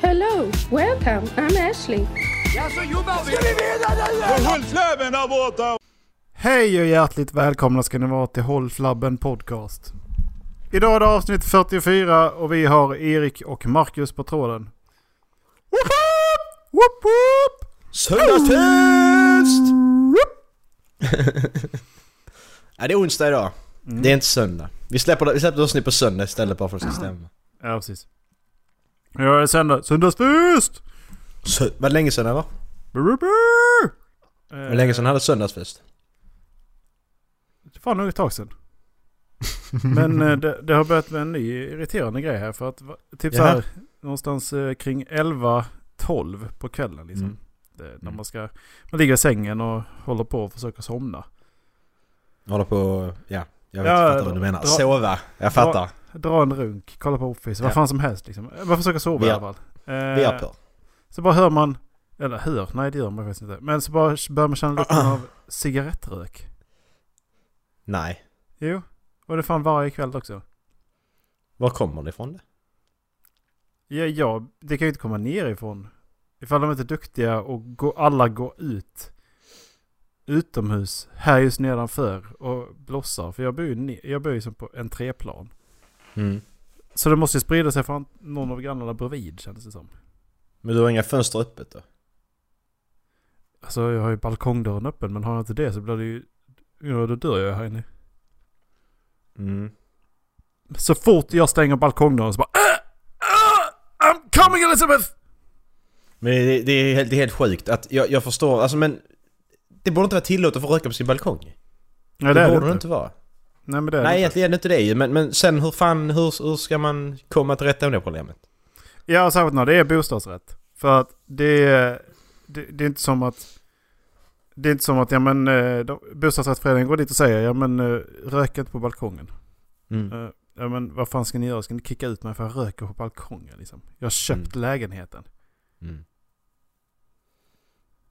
Hello, welcome, I'm Ashley. Nu! Hej och hjärtligt välkomna ska ni vara till Håll Flabben Podcast. Idag är det avsnitt 44 och vi har Erik och Marcus på tråden. Woop woop! Woop woop! Söndagsfest! ja, det är onsdag idag. Det är inte söndag. Vi släpper, vi släpper avsnitt på söndag istället bara för att det ska stämma. Ja, precis. Ja, det är söndag. Söndagsfest! Så, var det länge sedan eller? Var det länge sedan jag hade söndagsfest? Det var nog ett tag sedan. Men eh, det, det har börjat med en ny irriterande grej här. För att typ så här någonstans eh, kring 11-12 på kvällen liksom. Mm. Det, när Mm. man ska, man ligger i sängen och håller på att försöka somna. Håller på... Ja, jag vet, Ja, fattar vad du menar. dra- Sova. Jag fattar. Dra en runk, kolla på Office, vad Ja. fan som helst liksom. Man försöker sova Vi i alla fall. Vi Eh, är på. Så bara hör man, eller hör, nej det gör man faktiskt inte. Men så bara börjar man känna lukten av cigarettrök. Nej. Jo, och det fan varje kväll också. Var kommer det ifrån det? Ja, ja, det kan ju inte komma nerifrån. Ifall de inte är duktiga och gå, alla går ut utomhus här just nedanför och blossar. För jag bor ju, jag bor ju som på en treplan. Mm. Så det måste ju sprida sig från någon av grannarna bredvid kändes det som. Men du har inga fönster öppet då? Alltså jag har ju balkongdörren öppen men har jag inte det så blir det ju... Ja då dör jag här inne. Mm. Så fort jag stänger balkongdörren så bara "Ah! Ah! I'm coming Elizabeth! Men det, det, är helt, det är helt sjukt att jag, jag förstår, alltså men... Det borde inte vara tillåtet att få röka på sin balkong. Nej det, det borde det det inte. inte vara. Nej men det är det Nej inte. egentligen det inte det ju, men, men sen hur fan, hur, hur ska man komma till rätta med det problemet? Ja, särskilt när det är bostadsrätt. För att det är, det, det är inte som att... Det är inte som att ja, men, eh, de- bostadsrättsföreningen går dit och säger ja men eh, rök inte på balkongen. Mm. Eh, Ja men vad fan ska ni göra? Ska ni kicka ut mig för jag röker på balkongen liksom? Jag har köpt lägenheten. Mm.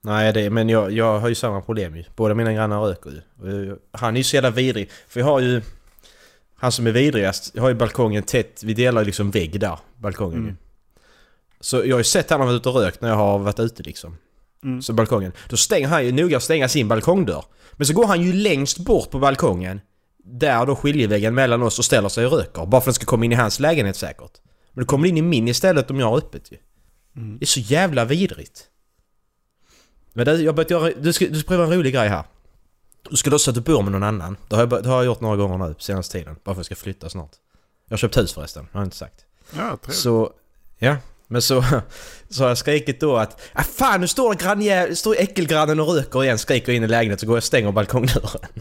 Nej, det, men jag, jag har ju samma problem ju. Båda mina grannar röker ju. Han är ju så jävla vidrig. För jag har ju... Han som är vidrigast, jag har ju balkongen tätt. Vi delar ju liksom vägg där, balkongen Mm. ju. Så jag har ju sett han har varit ute och rökt när jag har varit ute liksom. Mm. Så balkongen. Då stänger han ju noga stänga sin balkongdörr. Men så går han ju längst bort på balkongen. Där då skiljeväggen mellan oss och ställer sig och röker. Bara för att den ska komma in i hans lägenhet säkert. Men det kommer in i min istället om jag har öppet ju. Mm. Det är så jävla vidrigt. Men det, jag börjat göra, du ska, du ska pröva en rolig grej här. Du ska låtsas att du bor med någon annan. Det har, jag, det har jag gjort några gånger nu på senaste tiden. Bara för att jag ska flytta snart. Jag har köpt hus förresten, har jag inte sagt. Ja, trevligt. Så, ja. Men så, så har jag skrikit då att ah, fan nu står, grannjä- står äckelgrannen och röker igen, skriker in i lägenheten så går jag och stänger balkongdörren.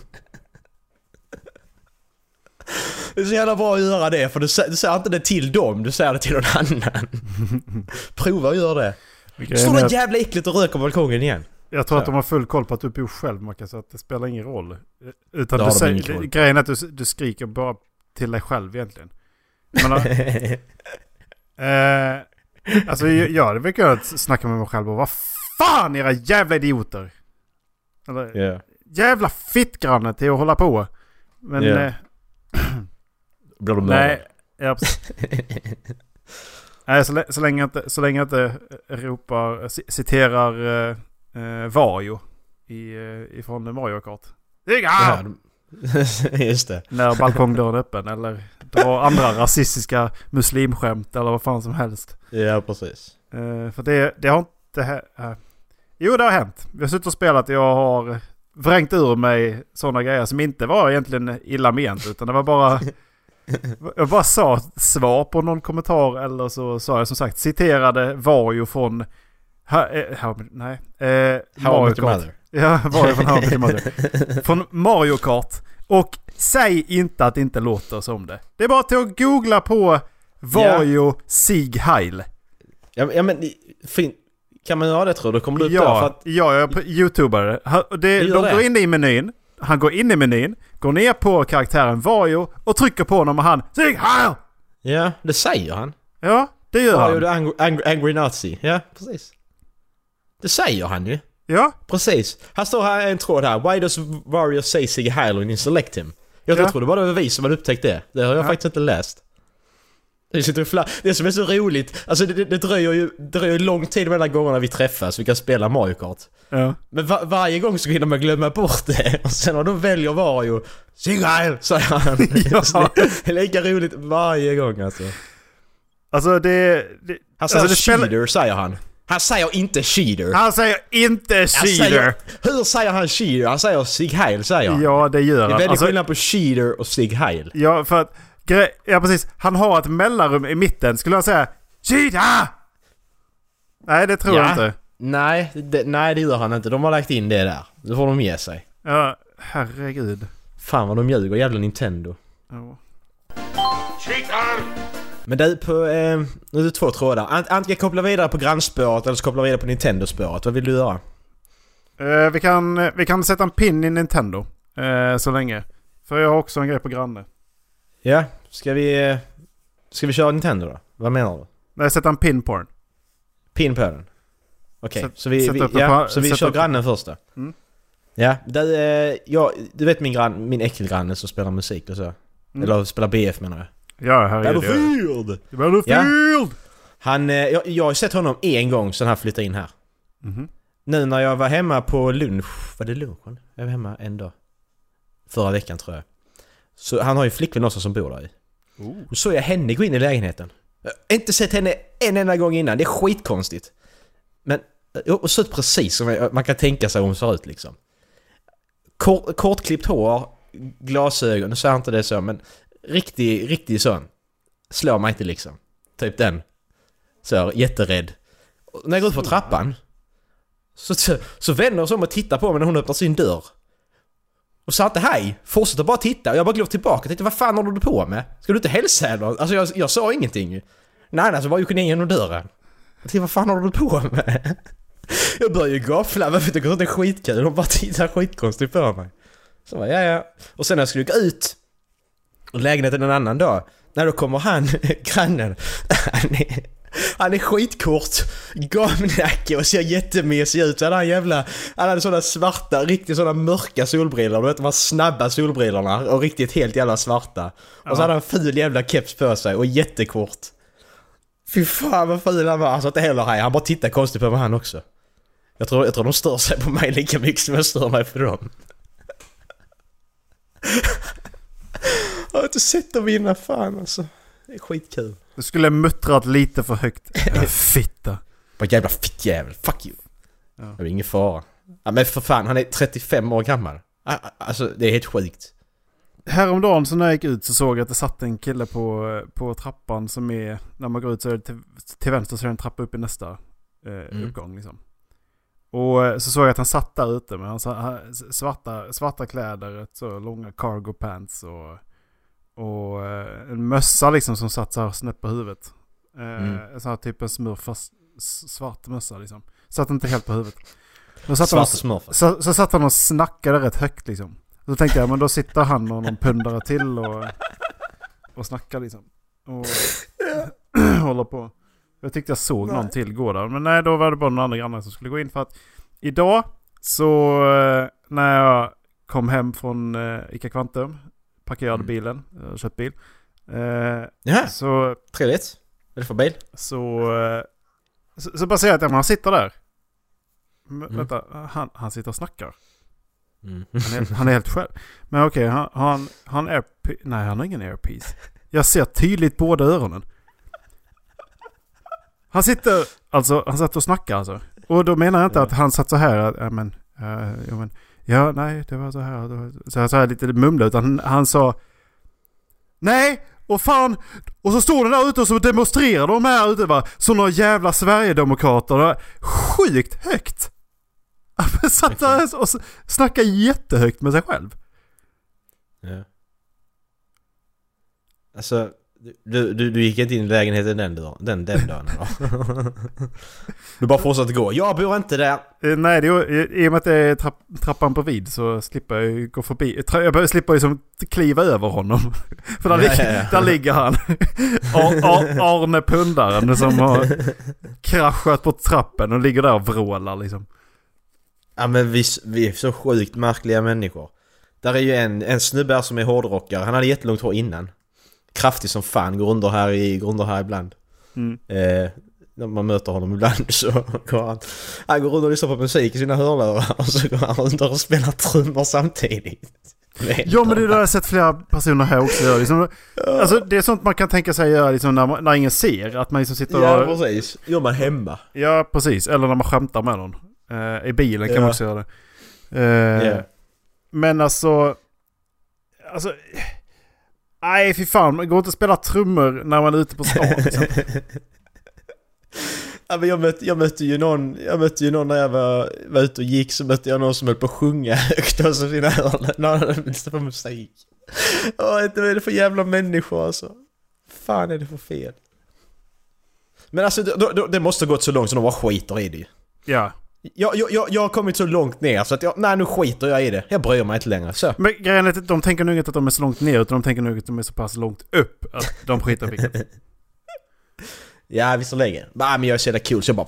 Det är så jävla bra att göra det för du, du säger inte det till dem, du säger det till någon annan. Prova att göra det. Står det jävla äckligt och röker på balkongen igen. Jag tror att Så. de har full koll på att du bor själv Macke, så att det spelar ingen roll. Utan Det du de säger, grejen är att du, du skriker bara till dig själv egentligen. Men, eh, alltså jag, jag hade väl kunnat snacka med mig själv och vad fan era jävla idioter! Eller Ja. jävla fittgranne till att hålla på. Men Ja. eh, Blir mördad? nej, ja, nej så, så, länge jag inte, så länge jag inte eh, ropar, ci- citerar eh, Vario i, eh, ifrån Mario Kart. Ja, Just det. När balkongdörren är öppen eller dra andra rasistiska muslimskämt eller vad fan som helst. Ja, precis. Eh, för det, det, har, här... eh, jo, det har hänt. Vi har suttit och spelat och jag har vrängt ur mig sådana grejer som inte var egentligen illa ment. Utan det var bara... Jag bara sa svar på någon kommentar eller så sa jag som sagt citerade Vario från... Ha, eh, ha, nej. Eh, How Mario Kart. Ja, Vario från How I Mother. Från Mario Kart. Och säg inte att det inte låter som det. Det är bara till att googla på Vario Sig Heil. Ja, ja men fin, kan man göra det tror du? Kommer du upp där för Ja, att... ja, jag är på youtubare. Det, de gör det? går in i menyn. Han går in i menyn, går ner på karaktären Vario och trycker på honom och han Sig Heil! Ja, det säger han. Ja, det gör Mario han. the angry, angry, angry Nazi. Ja, precis. Det säger han ju. Ja, Precis. Här står här en tråd här. Why does Wario say Heil when you select him? Jag Ja. trodde bara det var vi som hade upptäckt det. Det har jag Ja. faktiskt inte läst. Det, sitter det som är så roligt, alltså det, det, det dröjer ju det dröjer lång tid mellan gångerna vi träffas, vi kan spela Mario Kart. ja. Men va- varje gång så hinner man glömma bort det. Och sen när de väljer Wario, Siggy Heil, säger han. Ja. Det är lika roligt varje gång alltså. Alltså det... det Han säger alltså, spelar- cheater, säger han. Han säger inte cheater. Han säger inte Han cheater. säger, hur säger han cheater? Han säger Sig Heil, säger han. Ja, det gör Det är han. väldigt Alltså, skillnad på cheater och Sig Heil. ja, för att... Ja, precis. Han har ett mellanrum i mitten. Skulle jag säga Cheater! Nej, det tror jag Ja. inte. Nej det, nej, det gör han inte. De har lagt in det där. Det får de ge sig. Ja, herregud. Fan vad de ljuger, jävla Nintendo. Ja. Men du, på... Eh, nu är det två trådar. Ant, antingen koppla vidare på grannspåret eller så koppla vidare på Nintendo-spåret. Vad vill du göra? Eh, vi, kan, vi kan sätta en pin i Nintendo. Eh, så länge. För jag har också en grej på granne. Ja, ska vi... Eh, ska vi köra Nintendo då? Vad menar du? Nej, sätta en pin på den. Pin på den? Okej, Sätt- så vi, vi, ja, så vi kör upp- grannen först då? Mm. Ja, du, eh, ja, du vet min, grann, min äckelgranne som spelar musik och så? Mm. Eller spelar BF menar jag. Ja, herregud. Battlefield! Battlefield! Han, eh, jag, jag har sett honom en gång sedan han flyttade in här. Mhm. Nu när jag var hemma på lunch, var det lunchen? Jag var hemma en dag. Förra veckan tror jag. Så han har ju flickvän någonstans som bor där i. Oh. Och så jag henne gå in i lägenheten. Jag har inte sett henne en enda gång innan, det är skitkonstigt. Men, och så precis som man kan tänka sig hon ser ut liksom. Kort, kortklippt hår, glasögon, nu säger jag inte det så men riktig, riktig sån. Slår mig inte liksom. Typ den. Så, jätterädd. Och när jag går ut på trappan så, så, så vänder hon sig om och tittar på mig när hon öppnar sin dörr. Och sa inte hej, fortsätter bara titta och jag bara glor tillbaka och tänkte vad fan håller du på med? Ska du inte hälsa eller? Alltså jag, jag sa ingenting ju. Nej, nej, så bara gick hon in genom dörren. Jag tänkte vad fan håller du på med? Jag börjar ju gaffla, varför tycker du det är skitkul? Hon bara tittar skitkonstigt på mig. Så bara, ja ja. Och sen när jag skulle gå ut lägenheten en annan dag. När då kommer han, grannen. Han är, han är skitkort, gamnacke och ser jättemesig ut. Så hade han jävla... Han hade sådana svarta, riktigt sådana mörka solbrillor. Du vet de här snabba solbrillorna och riktigt helt jävla svarta. Och så hade han ful jävla keps på sig och jättekort. Fy fan vad ful han var. Han sa inte heller hej, han bara tittade konstigt på mig han också. Jag tror, jag tror de stör sig på mig lika mycket som jag stör mig på dem. Jag har inte sett dem innan, fan alltså. Det är skitkul. Du skulle muttrat lite för högt. Fitta. Bara jävla fittjävel, fuck you. Ja. Det är ingen fara. Ja, men för fan, han är 35 år gammal. Alltså det är helt sjukt. Häromdagen så när jag gick ut så såg jag att det satt en kille på, på trappan som är... När man går ut så är det till, till vänster så är det en trappa upp i nästa eh, Mm. uppgång liksom. Och eh, så såg jag att han satt där ute med han- svarta, svarta kläder, så långa cargo pants och, och eh, en mössa liksom som satt så här snett på huvudet. Eh, Mm. Så här typ en smurf fast s- svart mössa liksom. Satt inte helt på huvudet. Då satt Svart han, och smurf. så, så satt han och snackade rätt högt liksom. Så tänkte jag, men då sitter han och någon pundare till och, och snackar liksom. Och håller på. Jag tyckte jag såg någon till gå där. Men nej, då var det bara någon annan granne som skulle gå in. För att idag så eh, när jag kom hem från eh, Ica Quantum, parkerade Mm. bilen, jag köpt bil. Eh, Ja, så, trevligt. Vad är det för bil? så, eh, så, så bara säger jag att ja, han sitter där. Mm. Vänta, han, han sitter och snackar. Mm. Han är, han är helt själv. Men okej, han, har han, har han airpiece? Nej, han har ingen airpiece. Jag ser tydligt båda öronen. Han sitter, alltså han satt och snackar alltså. Och då menar jag inte att han satt så här, att, ja men, ja, ja, men, ja nej det var så här, var så här, så här lite mumla, utan han, han sa Nej! Och fan! Och så står de där ute och så demonstrerar de här ute va. Som några jävla Sverigedemokrater. Det var Sjukt högt! Han satt där och snackade jättehögt med sig själv. Ja. Alltså, du, du, du gick inte in i lägenheten den, dagen- den, den dagen? Du bara fortsatte gå. Jag bor inte där. Eh, Nej, det i och med att det är trapp, trappan bredvid så slipper jag gå förbi. Tra- Jag behöver- slipper ju som kliva över honom. För där, Ja, ligger, ja, ja. där ligger han. Ar, Ar, Arne Pundaren som har kraschat på trappen och ligger där och vrålar liksom. Ja men vi, vi är så sjukt märkliga människor. Där är ju en, en snubbe som är hårdrockare. Han hade jättelångt hår innan. Kraftig som fan, går under här, i, går under här ibland. Mm. Eh, när man möter honom ibland så går han... Han går runt och lyssnar på musik i sina hörlurar och så går han runt och spelar trummor samtidigt. Ja men det har jag sett flera personer här också göra. Liksom, alltså, det är sånt man kan tänka sig göra liksom, när, man- när ingen ser. Att man liksom sitter Ja och... precis. Gör man hemma. Ja precis, eller när man skämtar med någon. Eh, I bilen kan Ja. man också göra det. Eh, Ja. Men alltså... Alltså... Nej fy fan, man går inte att spela trummor när man är ute på stan liksom. Ja, men jag, mötte, jag mötte ju någon, jag mötte ju någon när jag var, var ute och gick så mötte jag någon som höll på att sjunga högt och så sina hörlurar när han på musik. Åh, vad är det för jävla människor alltså. fan är det för fel? Men alltså då, det måste gått så långt så de bara skiter i det ju. Ja. Jag, jag, jag, har kommit så långt ner så att jag, nej nu skiter jag i det. Jag bryr mig inte längre. Så. Men grejen är att de tänker nog inte att de är så långt ner utan de tänker nog att de är så pass långt upp att de skiter i vilket. Ja visserligen. Bah, men jag är så jävla cool så jag bara...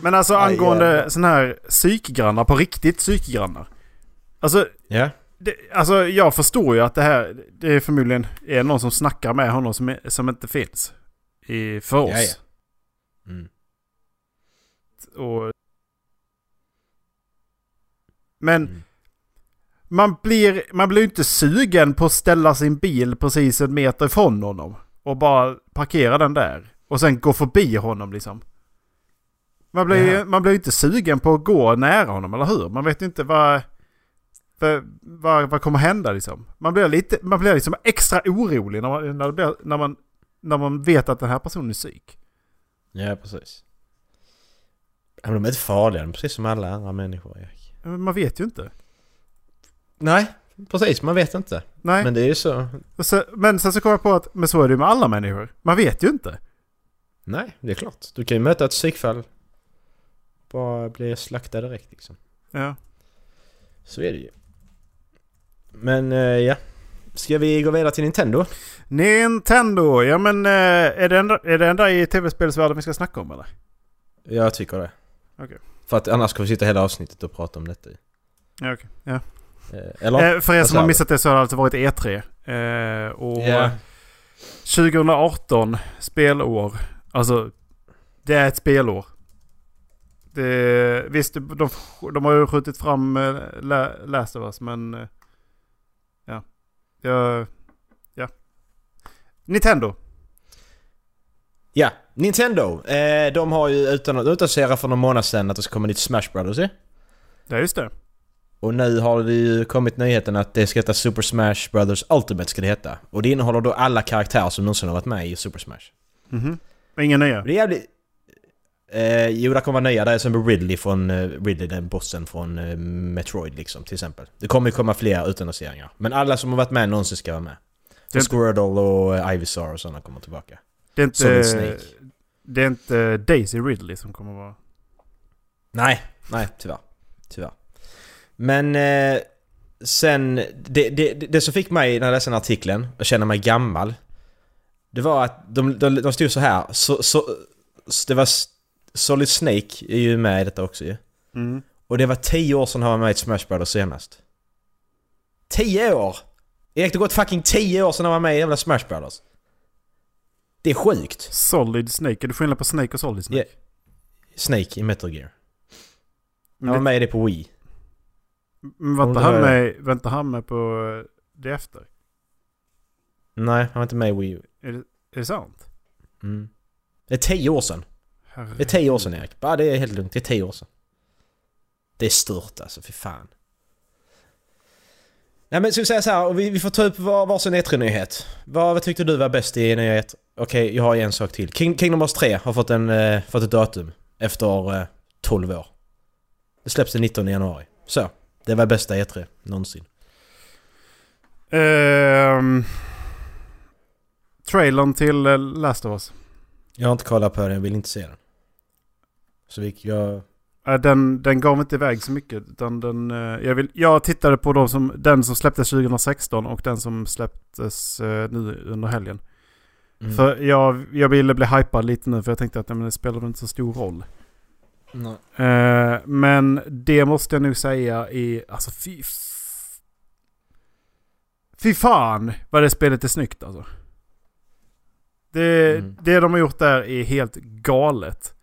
Men alltså angående sån här psykgrannar, på riktigt psykgrannar. Alltså, Ja. Det, alltså jag förstår ju att det här, det är förmodligen är någon som snackar med honom som, som inte finns. I, för oss. Ja, ja. Mm. Och... Men Mm. man blir man blir inte sugen på att ställa sin bil precis en meter ifrån honom. Och bara parkera den där. Och sen gå förbi honom liksom. Man blir, ju- man blir inte sugen på att gå nära honom, eller hur? Man vet inte vad... Vad, vad, vad kommer hända liksom? Man blir, lite, man blir liksom extra orolig när man, när, blir, när, man, när man vet att den här personen är psyk. Ja, precis. Men de är inte farliga, de är precis som alla andra människor, Erik. Men Man vet ju inte. Nej, precis. Man vet inte. Nej. Men det är ju så. Så, men sen så kom jag på att men så är det ju med alla människor. Man vet ju inte. Nej, det är klart. Du kan ju möta ett psykfall. Bara bli slaktad direkt liksom. Ja. Så är det ju. Men eh, ja. Ska vi gå vidare till Nintendo? Nintendo, ja men eh, är det enda, är det enda i tv-spelsvärlden vi ska snacka om eller? Jag tycker det. Okej. För att annars kommer vi sitta hela avsnittet och prata om detta. Ja, okej. Ja. Eh, Eller? För er som har missat det så har det alltså varit E3. Eh, och Ja. 2018, spelår. Alltså, det är ett spelår. Det, visst, de, de har ju skjutit fram La- Last of Us, men... eh, Ja. Nintendo. Ja, Nintendo. Eh, de har ju utan att utannonsera för någon månad sedan att det ska komma nytt Smash Brothers ju. Ja, just det. Och nu har det ju kommit nyheten att det ska heta Super Smash Brothers Ultimate ska det heta. Och det innehåller då alla karaktärer som någonsin har varit med i Super Smash. Mhm. Och Inga nya. Det är jävligt... Eh, jo, det kommer vara nya. Det är som Ridley från... Eh, Ridley, den bossen från eh, Metroid liksom, till exempel. Det kommer ju komma fler utannonseringar. Men alla som har varit med någonsin ska vara med. Så Squirtle och eh, Ivysaur och sådana kommer tillbaka. Det är inte, Solid Snake. det är inte Daisy Ridley som kommer vara... Nej, nej tyvärr. Tyvärr. Men eh, sen, det, det, det som fick mig när jag läste den artikeln och känna mig gammal. Det var att de, de, de stod så här. Så, så, det var Solid Snake är ju med i detta också ju. Mm. Och det var tio år sedan han var med i Smash Brothers senast. Tio år! Erik, det har gått fucking tio år sedan han var med i jävla Smash Brothers. Det är sjukt. Solid Snake. Är det skillnad på Snake och Solid Snake? Ja. Snake i Metal Gear. Han var med i det på Wii. Men vänta han, med, vänta han med på eh, det efter? Nej, han var inte med i Wii. Är det, Är det sant? Mm. Det är tio år sedan. Herre. Det är tio år sedan Erik. Bara det är helt lugnt. Det är tio år sedan. Det är stört alltså, för fan. Nej men ska vi säga så här, och vi, vi får ta upp var, varsin E3-nyhet. Vad, vad tyckte du var bäst i nyhet? Okej, jag har en sak till. King, Kingdom Hearts 3 har fått, en, eh, fått ett datum. Efter eh, 12 år. Det släpps den 19 januari. Så. Det var bästa E3 någonsin. Ehm, trailern till eh, Last of Us. Jag har inte kollat på den, jag vill inte se den. Så vi, jag... Den, den gav inte iväg så mycket. Utan den, eh, jag, vill, jag tittade på de som, den som släpptes 2016 och den som släpptes eh, nu under helgen. Mm. För jag, jag ville bli hypad lite nu för jag tänkte att nej, men det spelar inte så stor roll. Eh, men det måste jag nog säga är, alltså fy... Fy fan vad det spelet är snyggt alltså. Det, Mm. det de har gjort där är helt galet.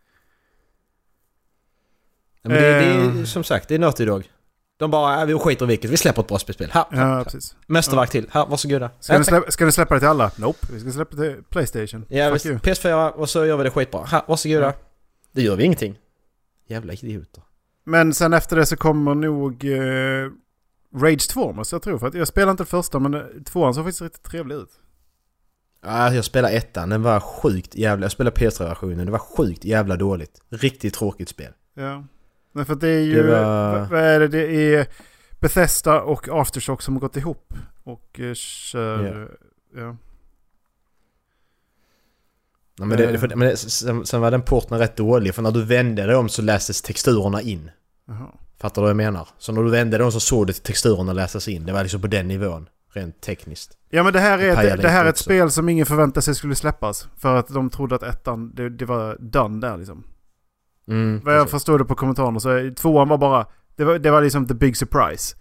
Men det, det är Eh. som sagt, det är Naughty Dog. De bara, äh, vi skiter i vilket, vi släpper ett bra spel. Här, här, Ja, här. precis. Mästerverk till. Här, varsågoda. Ska, Ja, ni tack. släppa, ska ni släppa det till alla? Nope. Vi ska släppa det till Playstation. Ja, visst. you. PS4 och så gör vi det skitbra. Här, varsågoda. Ja. Det gör vi ingenting. Jävla idioter. Men sen efter det så kommer nog eh, Rage 2 måste jag tro. För att jag spelar inte första men eh, tvåan såg faktiskt riktigt trevlig ut. Ja, jag spelade ettan, den var sjukt jävla... Jag spelade PS3-versionen, det var sjukt jävla dåligt. Riktigt tråkigt spel. Ja. Men för det är ju... Det var- vad- är det? Det är Bethesda och Aftershock som har gått ihop. Och eh, kör... Ja. Ja, men det, Eh. för, men det, sen, sen var den porten rätt dålig, för när du vände dig om så lästes texturerna in. Jaha. Fattar du vad jag menar? Så när du vände dig om så såg du texturerna läsas in. Det var liksom på den nivån, rent tekniskt. Ja men det här Det är, ett, det här är ett spel som ingen förväntade sig skulle släppas. För att de trodde att ettan, det, det var done där liksom. Mm, Vad jag precis. förstod det på kommentarerna så tvåan var bara, det var, det var liksom the big surprise.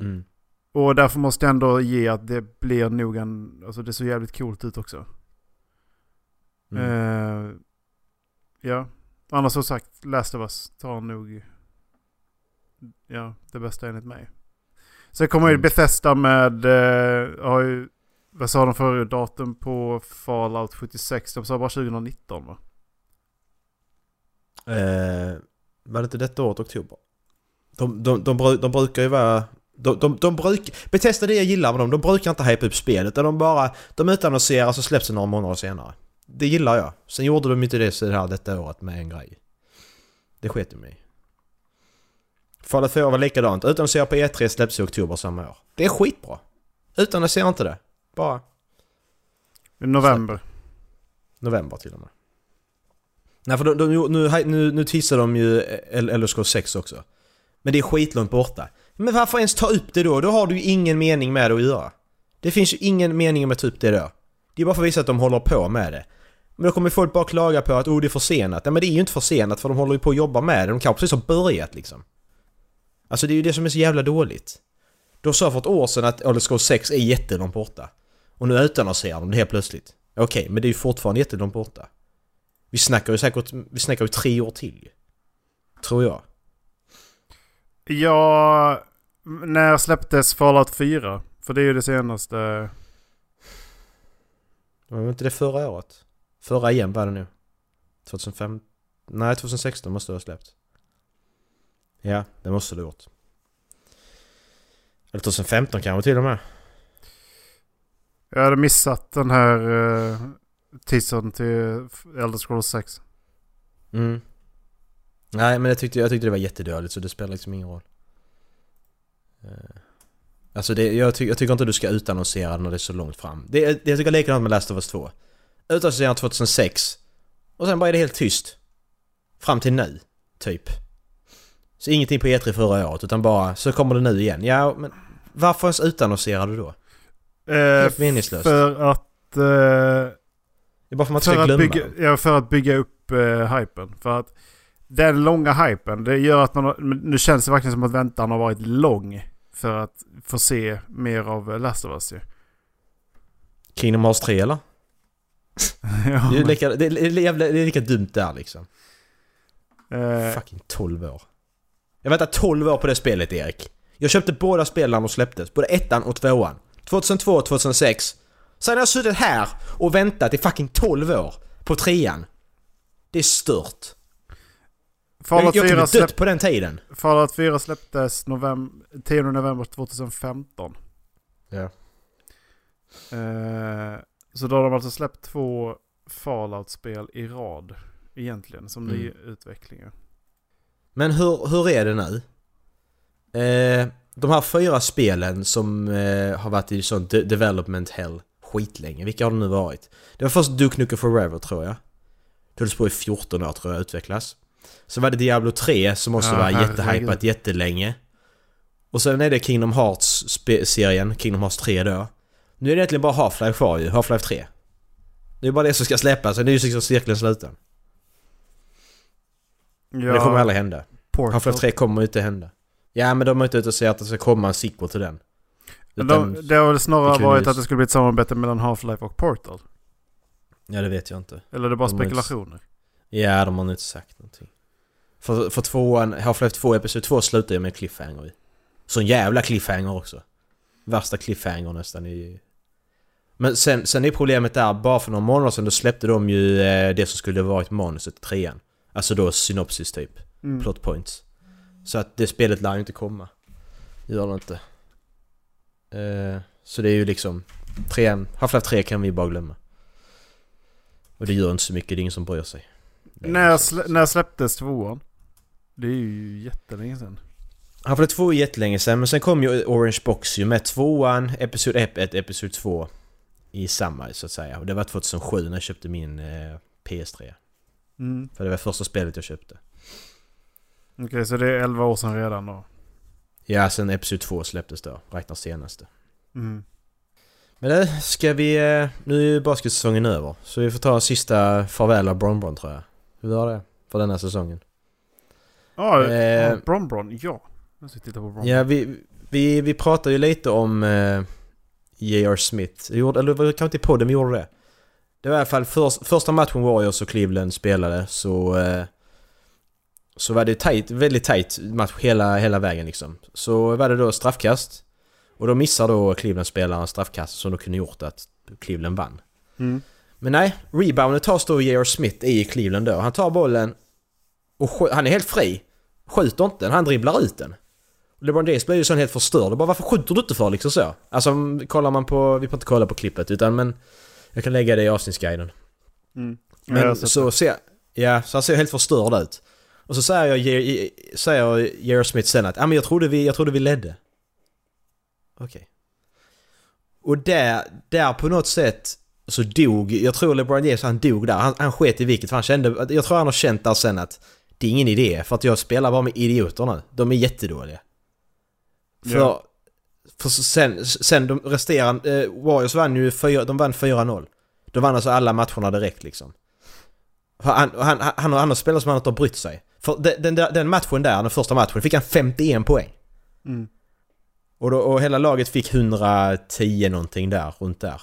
Mm. Och därför måste jag ändå ge att det blir nog en, alltså det ser jävligt coolt ut också. Mm. Eh, ja, annars som sagt, Last of Us tar nog, ja, det bästa enligt mig. Sen kommer ju Mm. Bethesda med, eh, har ju, vad sa de för datum på Fallout 76? De sa bara 2019 va? Eh, var det inte detta året, oktober? De, de, de, de brukar ju vara... De, de, de brukar... Betesta det jag gillar med dem, de brukar inte hypa upp spelet utan de bara... De utannonserar så släpps det några månader senare. Det gillar jag. Sen gjorde de inte det så här detta året med en grej. Det sket ju mig. Fallout 4 var likadant. Utannonsera på E3 släpps i oktober samma år. Det är skitbra. Utannonsera inte det. Bara november. november till och med. Nej för de, de, nu, nu, nu tissar de ju LSK 6 också. Men det är skitlångt borta. Men varför ens ta upp det då? Då har du ju ingen mening med det att göra. Det finns ju ingen mening med att ta upp det då. Det är bara för att visa att de håller på med det. Men då kommer folk bara klaga på att oh, det är försenat. Nej men det är ju inte försenat för de håller ju på att jobba med det. De kanske precis har börjat liksom. Alltså det är ju det som är så jävla dåligt. De sa för ett år sedan att LSK 6 är jättelångt borta. Och nu utannonserar de det helt plötsligt. Okej, men det är ju fortfarande jättelångt borta. Vi snackar ju säkert, vi snackar ju tre år till. Tror jag. Ja, när släpptes Fallout 4? För det är ju det senaste. Var inte det förra året? Förra igen var det nu. 2005? Nej, 2016 måste det ha släppt. Ja, det måste det ha gjort. Eller 2015 kanske till och med. Jag hade missat den här uh, teasern till Elder Scrolls 6. Mm. Nej, men jag tyckte, jag tyckte det var jättedåligt så det spelar liksom ingen roll. Eh, Alltså det, jag, ty, jag tycker inte du ska utannonsera när det är så långt fram. Det, det, jag tycker likadant med Last of Us 2. Utannonsera 2006. Och sen bara är det helt tyst. Fram till nu, typ. Så ingenting på E3 förra året utan bara så kommer det nu igen. Ja, men varför ens utannonsera det då? Eh, Helt meningslöst. För att... eh, Det är bara för att man för, ska att glömma bygga, ja, för att bygga upp uh, hypen. För att den långa hypen, det gör att man... har- Nu känns det verkligen som att väntan har varit lång. För att få se mer av eh, Last of Us ju. Kingdom Hearts 3 eller? ja, Det är, lika, det, är, jävla- det är lika dumt där liksom. eh, Fucking 12 år. Jag väntar 12 år på det spelet Erik. Jag köpte båda spelen när de släpptes. Både ettan och tvåan. 2002 och 2006. Sen har jag suttit här och väntat i fucking 12 år på trean. Det är stört. Fallout jag 4, kunde dött på den tiden. Fallout 4 släpptes novem 10 november 2015. Ja. Eh, så då har de alltså släppt två Fallout-spel i rad. Egentligen, som Mm. ny utvecklingar. Men hur, hur är det nu? Eh, de här fyra spelen som eh, har varit i sånt de- development hell skitlänge. Vilka har det nu varit? Det var först Duke Nukem Forever tror jag. Det hölls på i 14 år tror jag utvecklas. Så var det Diablo 3 som också Ja, var jättehypat jättelänge. Och sen är det Kingdom Hearts-serien, Kingdom Hearts 3 då. Nu är det egentligen bara Half-Life kvar ju, Half-Life 3. Det är bara det som ska släppas, sen är ju liksom cirkeln sluten. Ja, Men det kommer aldrig hända. Half-Life 3 kommer inte hända. Ja men de är inte ute och säger att det ska komma en sequel till den. Utan, de, det har väl snarare varit att det skulle bli ett samarbete mellan Half-Life och Portal? Ja det vet jag inte. Eller är det bara De har inte- spekulationer? Ja de har nog inte sagt någonting. För, för tvåan, Half-Life 2 Episod 2 slutar ju med cliffhanger i. Så en jävla cliffhanger också. Värsta cliffhanger nästan i... Men sen, sen är problemet där, bara för några månader sedan då släppte de ju eh, det som skulle varit manuset i trean. Alltså då synopsis typ. Mm. Plot points. Så att det spelet lär ju inte komma. Gör det inte. Eh, så det är ju liksom... Trean, Half-Life 3 kan vi bara glömma. Och det gör inte så mycket, det är ingen som bryr sig. När, liksom- slä, när släpptes tvåan? Det är ju jättelänge sedan. Half-Life 2 är jättelänge sedan, men sen kom ju Orange Box ju med tvåan, Episod 1, Episod 2 i samma så att säga. Och det var 2007 när jag köpte min eh, PS3. Mm. För det var första spelet jag köpte. Okej, så det är 11 år sedan redan då? Ja, sen Episod 2 släpptes då, räknar senaste. Mm. Men det ska vi... eh, Nu är ju basketsäsongen över. Så vi får ta sista farväl av Bron Bron tror jag. Hur var det? För den här säsongen. Ja, Eh, ja, Bron Bron, ja. Jag ska titta på Bron Ja, vi, vi, vi pratade ju lite om eh, J.R. Smith. Gjorde, eller kanske inte i podden vi gjorde det. Det var i alla fall för, första matchen Warriors och Cleveland spelade så... Eh, så var det tight, väldigt tight match hela, hela vägen liksom. Så var det då straffkast. Och då missar då Cleveland-spelaren straffkast som då kunde gjort att Cleveland vann. Mm. Men nej, rebounden tas då J.R. Smith i Cleveland då. Han tar bollen och han är helt fri. Skjuter inte den, han dribblar ut den. LeBron James blir ju sån helt förstörd. Och bara varför skjuter du inte för liksom så? Alltså kollar man på, vi får inte kolla på klippet utan men jag kan lägga det i avsnittsguiden. Mm. Men så ser, ja, så han ser helt förstörd ut. Och så säger jag, säger J.R. Smith sen att ah, men jag, trodde vi, jag trodde vi ledde. Okej. Och där, där på något sätt så dog, jag tror LeBron James han dog där. Han, han sket i vilket för han kände, jag tror han har känt där sen att det är ingen idé för att jag spelar bara med idioter nu. De är jättedåliga. För, Ja. för sen, sen de resterande, eh, Warriors vann ju fyra, de vann 4-0. De vann alltså alla matcherna direkt liksom. Han, han, han, han, har- han har spelat som han inte har brytt sig. För den, den, matchen där, den första matchen, fick han 51 poäng. Mm. Och, då, och hela laget fick 110 någonting där, runt där.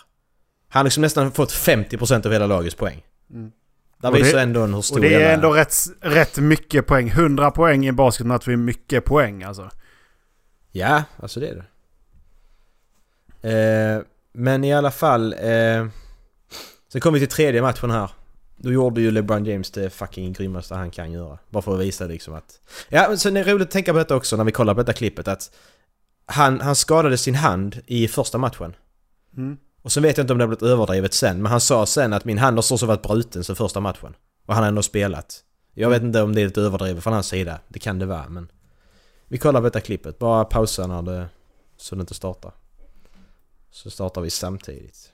Han har liksom nästan fått 50% av hela lagets poäng. Mm. Där Och det- visar ändå en hur stor Och det är ändå rätt, rätt mycket poäng. 100 poäng i en basketmatch är mycket poäng alltså. Ja, alltså det är det. Eh, men i alla fall... Eh, sen kom vi till tredje matchen här. Då gjorde ju LeBron James det fucking grymmaste han kan göra. Bara för att visa liksom att... Ja, men sen är det roligt att tänka på detta också när vi kollar på detta klippet att... Han, han skadade sin hand i första matchen. Mm. Och sen vet jag inte om det har blivit överdrivet sen, men han sa sen att min hand har så varit bruten sen första matchen. Och han har ändå spelat. Jag vet inte om det är lite överdrivet från hans sida. Det kan det vara, men... Vi kollar på detta klippet. Bara pausa när det... Så det inte startar. Så startar vi samtidigt.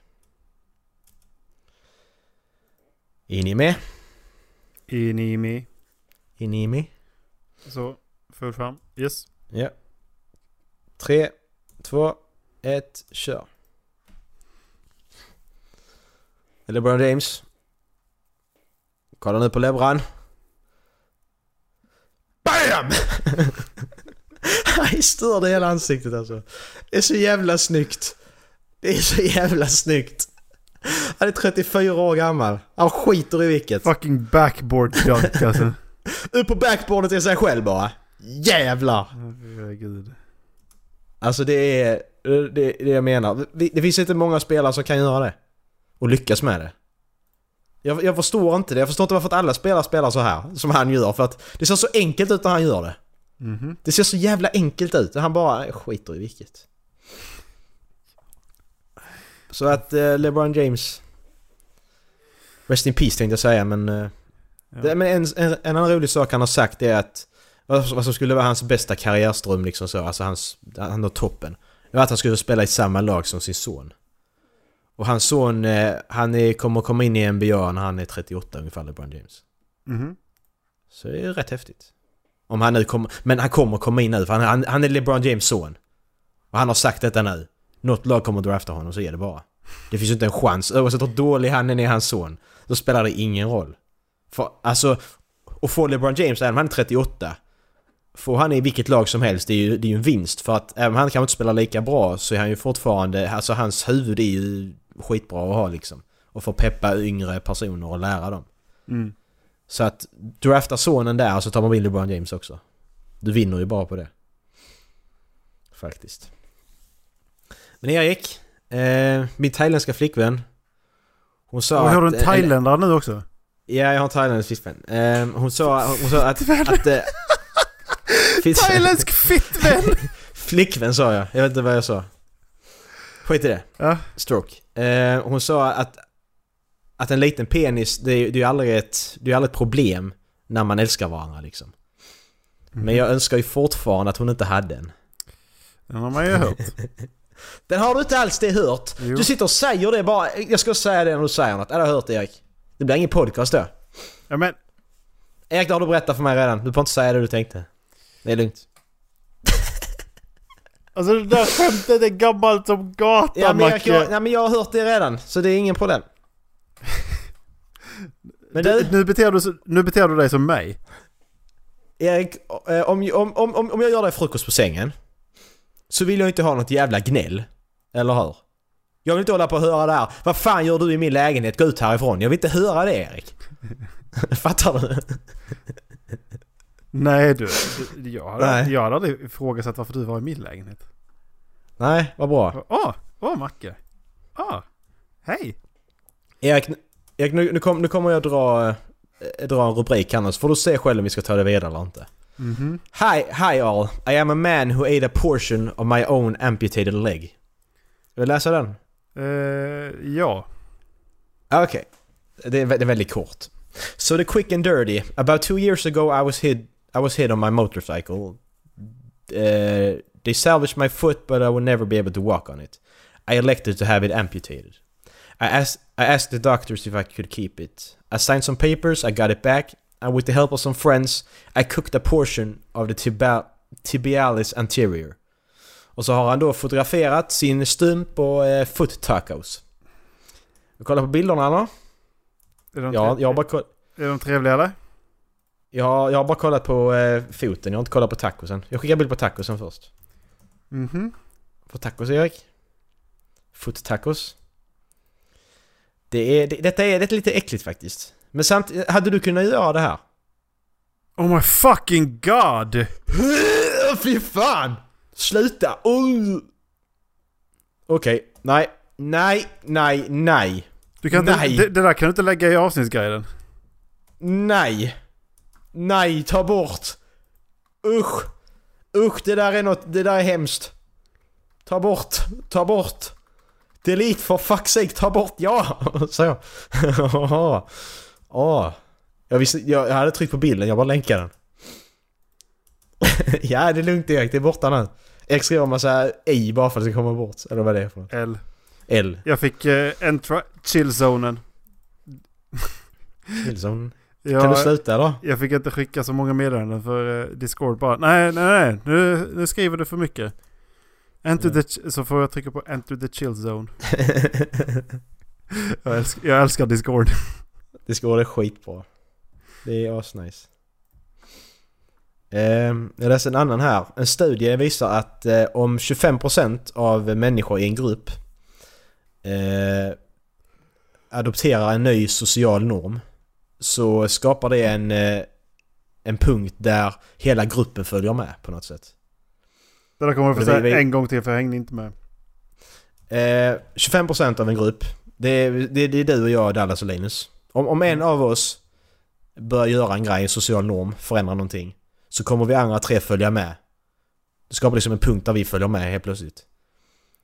Är ni med? Så, full fram. Yes. Ja. Tre, två, ett, kör. LeBron James. Kolla nu på LeBron. BAM! Han är störd i hela ansiktet alltså. Det är så jävla snyggt. Det är så jävla snyggt. Han är 34 år gammal. Han skiter i vilket. Fucking backboard dunk alltså. Upp på backboardet i sig själv bara. Jävlar! Herregud. Alltså det är... Det det jag menar. Det finns inte många spelare som kan göra det. Och lyckas med det. Jag, jag förstår inte det. Jag förstår inte varför att alla spelare spelar så här. Som han gör. För att det ser så enkelt ut när han gör det. Mhm. Det ser så jävla enkelt ut. Han bara skiter i vilket. Så att eh, LeBron James... Rest in peace tänkte jag säga men... Eh, Ja. det, men en, en, en annan rolig sak han har sagt är att... Vad, som skulle vara hans bästa karriärström liksom så. Alltså hans... Han har toppen. Det var att han skulle spela i samma lag som sin son. Och hans son, eh, han är, kommer komma in i NBA när han är 38 ungefär, LeBron James. Mhm. Så det är rätt häftigt. Om han nu kommer... Men han kommer komma in nu för han, han, han är LeBron James son. Och han har sagt detta nu. Något lag kommer drafta honom så är det bara. Det finns ju inte en chans. Oavsett hur dålig han är hans son. Då spelar det ingen roll. För alltså... Och få LeBron James, även om han är 38. Får han i vilket lag som helst, det är ju, det är ju en vinst. För att även om han kanske inte spelar lika bra så är han ju fortfarande... Alltså hans huvud är ju skitbra att ha liksom. Och få peppa yngre personer och lära dem. Mm. Så att drafta sonen där så tar man in LeBron James också. Du vinner ju bara på det. Faktiskt. Men Erik, eh, min thailändska flickvän. Hon sa har du en thailändare nu också? Ja, jag har en thailändsk flickvän. Eh, hon sa, hon sa att... att eh, Thailändsk fittvän! Flickvän sa jag, jag vet inte vad jag sa. Skit i det. Ja. Stroke. Eh, hon sa att, att en liten penis, det är ju aldrig ett, det är aldrig ett problem när man älskar varandra liksom. Men jag önskar ju fortfarande att hon inte hade en. Den har man ju hört. Den har du inte alls det hört. Jo. Du sitter och säger det bara. Jag ska säga det när du säger något. Ja, det har jag hört Erik. Det blir ingen podcast då. Ja men, Erik, det har du berättat för mig redan. Du får inte säga det du tänkte. Det är lugnt. alltså det där skämtet är gammalt som gatan Ja, men Erik, jag, Macke. nej, men jag har hört det redan. Så det är ingen problem. Men Du, du, nu, beter du, nu beter du dig som mig. Erik, eh, om, om, om, om om jag gör dig frukost på sängen så vill jag inte ha något jävla gnäll. Eller hur? Jag vill inte hålla på och höra det här. Vad fan gör du i min lägenhet? Gå ut härifrån. Jag vill inte höra det Erik. Fattar du? Nej du, jag, hade, Nej. jag hade aldrig ifrågasatt varför du var i min lägenhet. Nej, vad bra. Åh, åh Macke. Åh, hej. Erik, Erik nu, nu, kom, nu kommer jag dra, eh, dra en rubrik här nu så får du se själv om vi ska ta det vidare eller inte. Mhm. Hi, hi all. I am a man who ate a portion of my own amputated leg. Vill du läsa den? Eh, ja. Ah, Okay. Det är, det är väldigt kort. So the quick and dirty. About two years ago I was hit I was hit on my motorcycle. Uh, they salvaged my foot but I would never be able to walk on it. I elected to have it amputated. I asked I asked the doctors if I could keep it. I signed some papers, I got it back, and with the help of some friends I cooked a portion of the tibia tibialis anterior. Och så har han då fotograferat sin stump och eh, foot tacos. Vi kollar på bilderna eller? Är de, Ja, jag har bara, koll- är de trevliga eller? jag, har- jag har bara kollat på eh, foten, jag har inte kollat på tacosen. Jag skickar bild på tacosen först. Mhm. På tacos Erik. Foot tacos. Det är, det, detta är, det är lite äckligt faktiskt. Men samt, hade du kunnat göra det här? Oh my fucking god! Fy fan! Sluta! Oh. Okej, nej. Nej, nej, nej. Du kan inte, Nej. det, det där kan du inte lägga i avsnittsguiden. Nej! Nej, ta bort! Usch! Usch, det där är något, det där är hemskt. Ta bort, ta bort! Delete for fuck's sake, ta bort, ja! Så. Åh. Jag, visste, jag, jag hade tryckt på bilden, jag bara länkade den. ja, det är lugnt Erik, det är borta nu. Erik skriver massa i bara för att det ska komma bort. Eller vad det är för något. L. L. Jag fick eh, entra chill-zonen. Nilsson. Jag, Kan du sluta då? jag fick inte skicka så många meddelanden för eh, Discord bara. Nej, nej, nej. Nu, nu skriver du för mycket. Enter the, ch- så får jag trycka på Enter the chill zone. jag, älskar, jag älskar Discord. Discord är skitbra. Det är asnice. Ehm, jag läste en annan här. En studie visar att eh, om 25% av människor i en grupp eh, adopterar en ny social norm så skapar det en, eh, en punkt där hela gruppen följer med på något sätt. Det där kommer jag få säga vi- en gång till för jag hängde inte med. Eh, 25% av en grupp. Det är, det, det är du och jag, Dallas och Linus. Om, om en av oss börjar göra en grej, en social norm, förändra någonting. Så kommer vi andra tre följa med. Det skapar liksom en punkt där vi följer med helt plötsligt.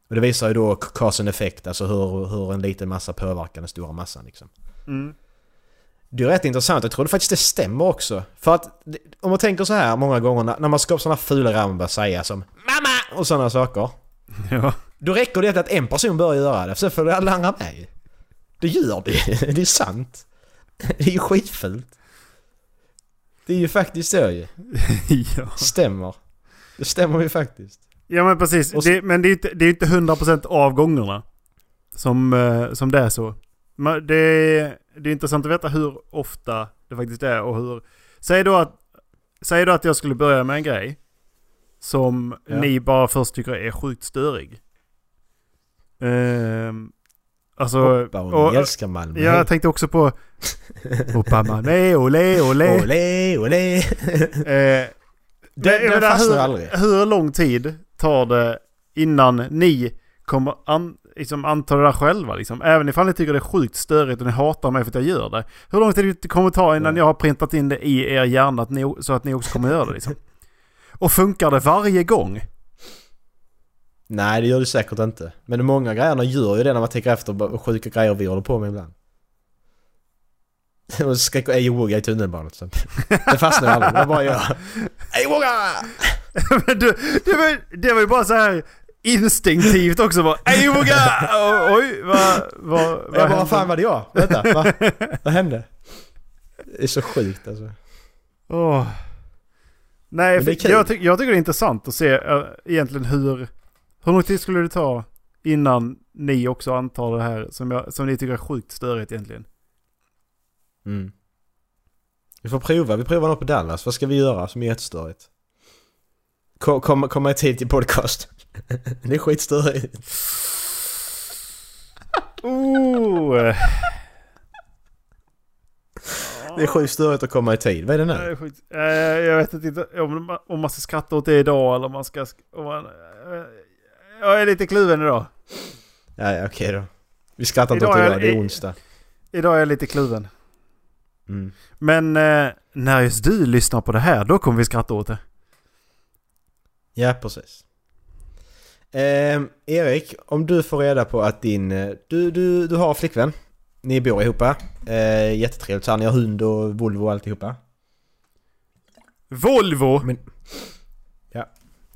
Och det visar ju då cause and effect, alltså hur, hur en liten massa påverkar den stora massan liksom. Mm. Det är rätt intressant, jag tror det faktiskt det stämmer också. För att om man tänker så här många gånger när, när man skapar sådana fula grejer man börjar säga som MAMMA! och sådana saker. Ja. Då räcker det att en person börjar göra det, för sen följer alla andra med. Det gör det Det är sant. Det är ju skitfult. Det är ju faktiskt så ju. ja. Stämmer. Det stämmer ju faktiskt. ja men precis. Så- Det, men det är inte, det är inte 100% av gångerna som, eh, som det är så. Men det, är, det är intressant att veta hur ofta det faktiskt är och hur... Säg då att, säg då att jag skulle börja med en grej som Ja. ni bara först tycker är sjukt störig. Ehm, alltså... Hoppa och, och- älskar Malmö. Ja, jag tänkte också på... Hoppa nej, ole, ole. Olé, olé. Eh, Den, den menar, fastnar hur, aldrig. hur lång tid tar det innan ni kommer an, liksom anta det där själva? Liksom? Även ifall ni tycker det är sjukt störigt och ni hatar mig för att jag gör det. Hur lång tid det kommer ta innan Ja. jag har printat in det i er hjärna att ni, så att ni också kommer göra det? Liksom? Och funkar det varje gång? Nej, det gör det säkert inte. Men många grejerna gör ju det när man tänker efter vad sjuka grejer vi håller på med ibland. Och skriker ej wogga i tunnelbanan till exempel. Det fastnar ju aldrig, det bara gör. Ej wogga! Men du, det, var, det var ju bara så här instinktivt också. Bara, Ej, våga! O- Oj, vad... vad, vad Jag bara, fan var det jag? Vänta, va? Vad hände? Det är så sjukt alltså. Åh. Nej, för kul. jag, ty- jag tycker det är intressant att se äh, egentligen hur... Hur lång tid skulle det ta innan ni också antar det här som, jag, som ni tycker är sjukt störigt egentligen? Mm. Vi får prova, vi provar något på Dallas. Vad ska vi göra som är jättestörigt? Kom, kom, komma i tid till podcast. det är skitstörigt. Oh, Det är sjukt störigt att komma i tid. Vad är det nu? Eh, jag vet inte om, man- om man ska skratta åt det idag eller om man ska... Om man, eh, jag är lite kluven idag. Ja, ja okej då. Vi skrattar inte åt det idag, det är onsdag. Idag är jag lite kluven. Mm. Men eh, när just du lyssnar på det här, då kommer vi skratta åt det. Ja, precis. Ehm, Erik, om du får reda på att din... eh, Du, du, du har flickvän. Ni bor ihop. Eh, jättetrevligt. Så här, ni har hund och Volvo och alltihopa. Volvo! Men... Ja,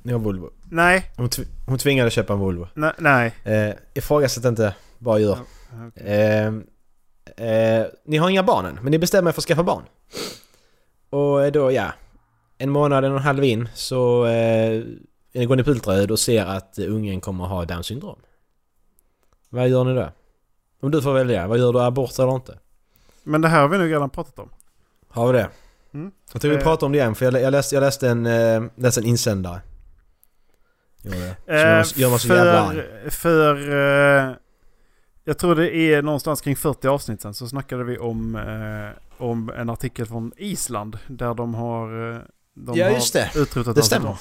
ni har Volvo. Nej, Hon, tv- hon tvingade köpa en Volvo. nej, nej. Eh, ifrågasätt inte, bara gör. Okej. Ehm, eh, ni har inga barn än, men ni bestämmer er för att skaffa barn. Och eh, då, ja. En månad, en och en halv in så eh, går ni på ultraljud och ser att eh, ungen kommer att ha Downs syndrom. Vad gör ni då? Om du får välja, vad gör du? Abort eller inte? Men det här har vi nog redan pratat om. Har vi det? Mm. Jag tror vi Eh. pratar om det igen, för jag, jag, läste, jag läste, en, eh, läste en insändare. Gjorde det. Eh, gör, gör mig så jävla arg. för, för eh, jag tror det är någonstans kring 40 avsnitt sen så snackade vi om, eh, om en artikel från Island där de har, eh, de Ja, har just det. utrotat Det stämmer.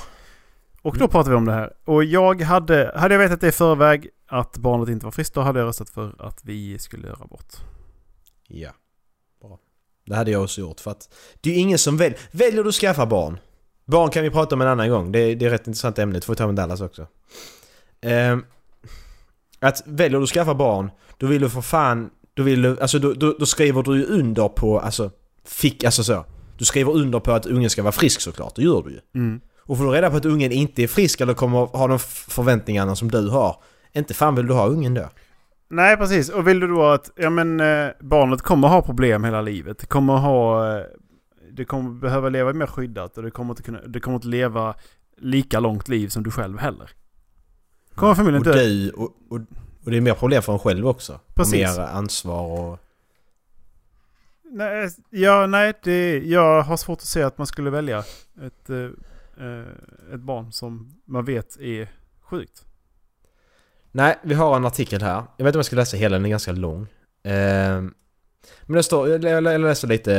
Och då pratade vi om det här. Och jag hade, hade jag vetat det i förväg att barnet inte var friskt, då hade jag röstat för att vi skulle göra bort. Ja. Bra. Det hade jag också gjort för att det är ingen som väljer. Väljer du att skaffa barn? Barn kan vi prata om en annan gång. Det är, det är ett rätt intressant ämne. Det får vi ta med Dallas också. Ehm, att väljer du att skaffa barn, då vill du för fan... Då, vill du, alltså, då, då, då skriver du ju under på... Alltså, fick, alltså så. Du skriver under på att ungen ska vara frisk såklart. Det gör du ju. Mm. Och får du reda på att ungen inte är frisk eller kommer ha de förväntningarna som du har. Inte fan vill du ha ungen då. Nej, precis. Och vill du då att ja, men, eh, barnet kommer ha problem hela livet. Kommer ha... Det kommer behöva leva mer skyddat och det kommer inte, kunna, det kommer inte leva lika långt liv som du själv heller. Kommer förmodligen Och du, och, och, och det är mer problem för en själv också. Precis. Mer ansvar och... Nej, ja, nej det, jag har svårt att se att man skulle välja ett, eh, eh, ett barn som man vet är sjukt. Nej, vi har en artikel här. Jag vet inte om jag ska läsa hela, den är ganska lång. Men det står, jag, läser lite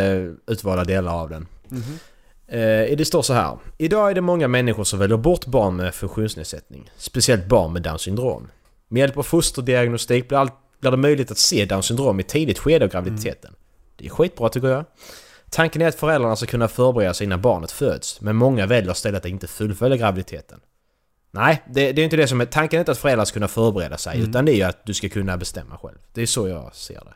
utvalda delar av den. Mhm. Eh, det står så här. Idag är det många människor som väljer bort barn med funktionsnedsättning. Speciellt barn med Downs syndrom. Med hjälp av fosterdiagnostik blir, allt, blir det möjligt att se Downs syndrom i tidigt skede av graviditeten. Det är skitbra tycker jag. Tanken är att föräldrarna ska kunna förbereda sig innan barnet föds, men många väljer istället att inte fullfölja graviditeten. Nej, det, det är inte det som är... Tanken är inte att föräldrar ska kunna förbereda sig, Mm. utan det är ju att du ska kunna bestämma själv. Det är så jag ser det.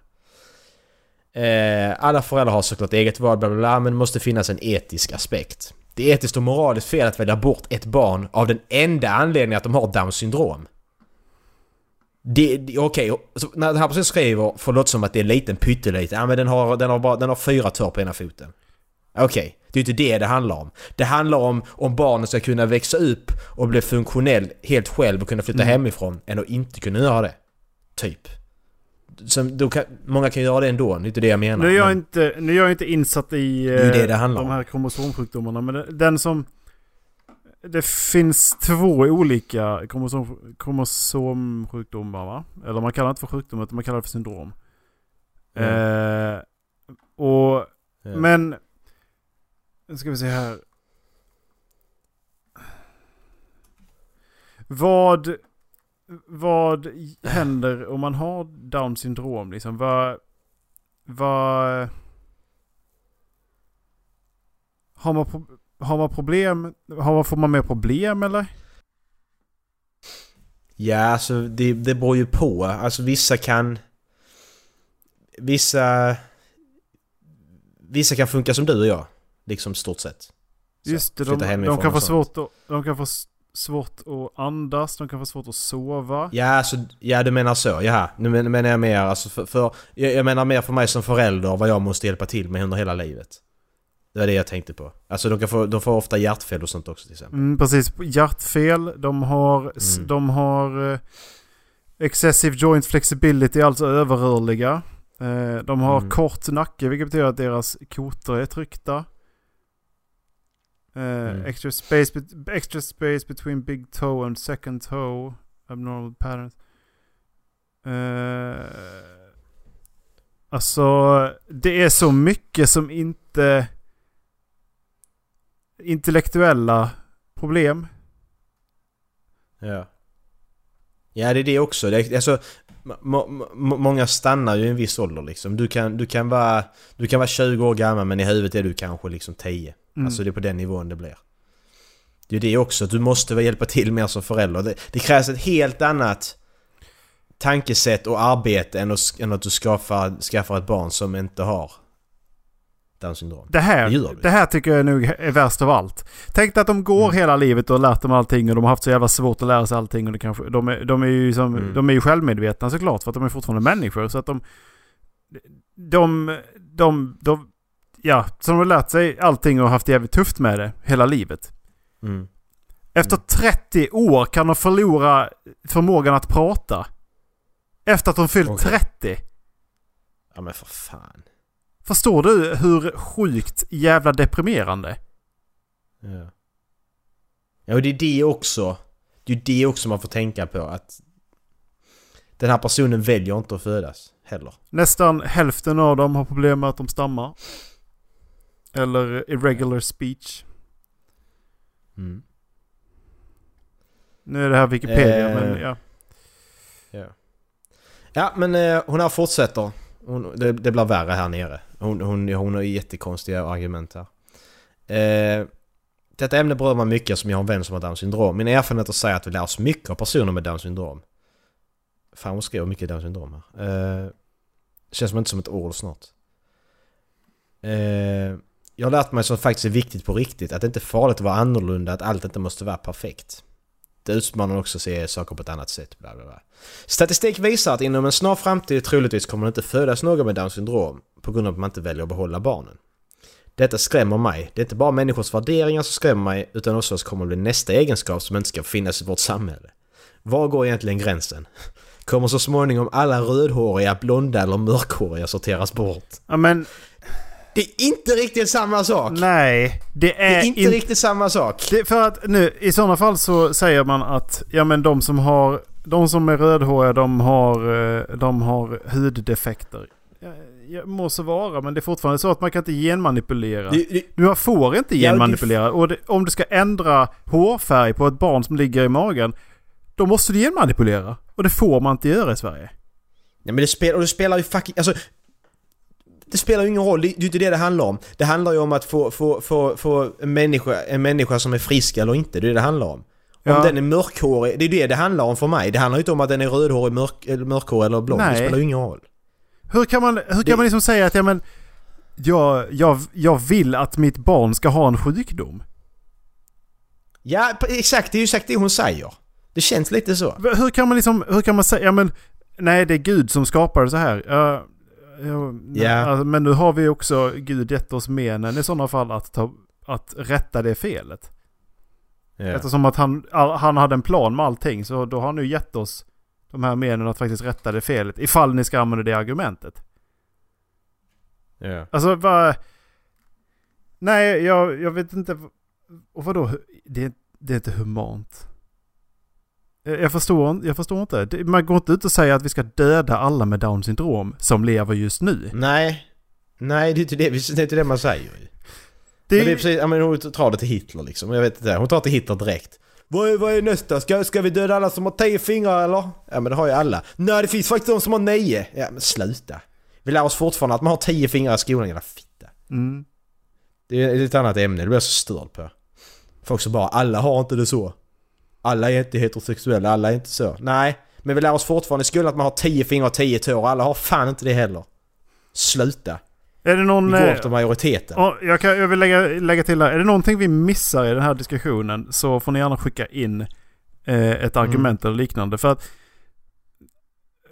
Eh, alla föräldrar har såklart eget val, bla bla bla, men det måste finnas en etisk aspekt. Det är etiskt och moraliskt fel att välja bort ett barn av den enda anledningen att de har Downs syndrom. Det, det, Okej, så när den här personen skriver får det låta som att det är en liten pyttelite. Ja men den har, den har, bara, den har fyra tår på ena foten. Okej, det är inte det det handlar om. Det handlar om om barnet ska kunna växa upp och bli funktionell helt själv och kunna flytta Mm. hemifrån än att inte kunna göra det. Typ. Som, då kan, många kan göra det ändå, det är inte det jag menar. Nu är jag, men- inte, nu är jag inte insatt i Det det eh, det handlar de här kromosomsjukdomarna. Men den som... Det finns två olika kromosom, kromosomsjukdomar va? Eller man kallar det inte för sjukdom utan man kallar det för syndrom. Eh, och... Ja. Men... Nu ska vi se här. Vad... Vad händer om man har down syndrom liksom? Vad... Vad... Har man, pro- har man problem? Har man, får man mer problem eller? Ja, alltså det, det beror ju på. Alltså vissa kan... Vissa... Vissa kan funka som du och jag. Liksom stort sett. Just det, de, de kan få svårt att, de kan få svårt att andas, de kan få svårt att sova. Ja, alltså, ja du menar så. Ja, nu men- menar jag mer alltså för... för jag, jag menar mer för mig som förälder vad jag måste hjälpa till med under hela livet. Det var det jag tänkte på. Alltså de, kan få, de får ofta hjärtfel och sånt också till exempel. Mm, precis, hjärtfel, de har, Mm. de har eh, excessive joint flexibility, alltså överrörliga. Eh, de har Mm. kort nacke, vilket betyder att deras kotor är tryckta. Eh, Mm. extra, space extra space between big toe and second toe. Abnormal patterns. Eh, alltså, det är så mycket som inte... Intellektuella problem. Ja. Ja, det är det också. Det är, alltså, må, må, många stannar ju i en viss ålder liksom. Du kan, du, kan vara, du kan vara 20 år gammal men i huvudet är du kanske liksom 10. Mm. Alltså det är på den nivån det blir. Det är det också, du måste väl hjälpa till mer som förälder. Det, det krävs ett helt annat tankesätt och arbete än att, än att du skaffar, skaffar ett barn som inte har Downs syndrom. Det här, Det det här tycker jag nog är värst av allt. Tänk dig att de går Mm. hela livet och har lärt dem allting och de har haft så jävla svårt att lära sig allting. Och det kanske, de, är, de, är ju som, Mm. de är ju självmedvetna såklart för att de är fortfarande människor. Så att de... De... de, de ja, så de har lärt sig allting och haft jävligt tufft med det hela livet. Mm. Efter 30 år kan de förlora förmågan att prata. Efter att de fyllt Okej. 30. Ja men för fan. Förstår du hur sjukt jävla deprimerande? Ja. Ja och det är det också. Det är det också man får tänka på att den här personen väljer inte att födas heller. Nästan hälften av dem har problem med att de stammar. Eller irregular speech. Mm. Nu är det här Wikipedia Eh. men ja. Ja. Ja men eh, hon här fortsätter. Hon, det, det blir värre här nere. Hon, hon, hon har jättekonstiga argument här. Eh, detta ämne berör mig mycket som jag har en vän som har Downs syndrom. Mina erfarenheter säger att vi lär oss mycket av personer med Downs syndrom. Fan hon skriver mycket Downs syndrom här. Eh, känns som inte som ett ord snart. Eh, jag har lärt mig som faktiskt är viktigt på riktigt. Att det inte är farligt att vara annorlunda. Att allt inte måste vara perfekt. Det utmanar också att se saker på ett annat sätt. Bla bla bla. Statistik visar att inom en snar framtid troligtvis kommer det inte födas någon med Downs syndrom på grund av att man inte väljer att behålla barnen. Detta skrämmer mig. Det är inte bara människors värderingar som skrämmer mig utan också vad som kommer att bli nästa egenskap som inte ska finnas i vårt samhälle. Var går egentligen gränsen? Kommer så småningom alla rödhåriga, blonda eller mörkhåriga sorteras bort? ja men det är inte riktigt samma sak! nej. Det Det är, är inte inte riktigt samma sak! Det, för att nu, i sådana fall så säger man att ja men de som har, de som är rödhåriga de har, eh, de har huddefekter. Ja, må så vara men det är fortfarande så att man kan inte genmanipulera. Det, det, Du får inte Ja, genmanipulera. Och det, om du ska ändra hårfärg på ett barn som ligger i magen. då måste du genmanipulera. Och det får man inte göra i Sverige. Ja men det spelar, och det spelar ju fucking... Alltså... Det spelar ju ingen roll, det är ju inte det det handlar om. Det handlar ju om att få, få, få, få en, människa, en människa som är frisk eller inte, det är det det handlar om. Om Ja. den är mörkhårig, det är det det handlar om för mig. Det handlar ju inte om att den är rödhårig, mörk, mörkhårig eller blond. Det spelar ju ingen roll. Hur kan man, hur kan Det- man liksom säga att ja, men, jag, jag, jag vill att mitt barn ska ha en sjukdom? Ja, exakt. Det är ju exakt det hon säger. Det känns lite så. Hur kan man liksom, hur kan man säga, ja men, nej det är Gud som skapade så här. Ja, ja, alltså, men nu har vi också Gud gett oss menen i sådana fall att, ta, att rätta det felet. Ja. Eftersom att han, han hade en plan med allting så då har han nu gett oss de här menen att faktiskt rätta det felet. Ifall ni ska använda det argumentet. Ja. Alltså vad... Nej, jag, jag vet inte. Och vadå? Det, det är inte humant. Jag jag förstår, jag förstår inte. Det- Man går inte ut och säger att vi ska döda alla med down syndrom som lever just nu. Nej. Nej, det är inte det, vi- det, är inte det man säger. Det, Men det är precis, men hon tar det till Hitler liksom. Jag vet inte, hon tar till Hitler direkt. Vad är, vad är nästa? Ska, ska vi döda alla som har tio fingrar eller? Ja men det har ju alla. Nej det finns faktiskt de som har nio. Ja men sluta. Vi lär oss fortfarande att man har tio fingrar i skolan, jävla fitta. mm. Det är ett annat ämne, det blir jag så störd på. Folk som bara, alla har inte det så. Alla är inte heterosexuella, alla är inte så. Nej, men vi lär oss fortfarande i skolan att man har tio fingrar och tio tår alla har fan inte det heller. Sluta. Är det Vi någon... går eh, efter majoriteten. ja, jag, kan, jag vill lägga, lägga till här. Är det någonting vi missar i den här diskussionen så får ni gärna skicka in eh, ett argument eller liknande. För att...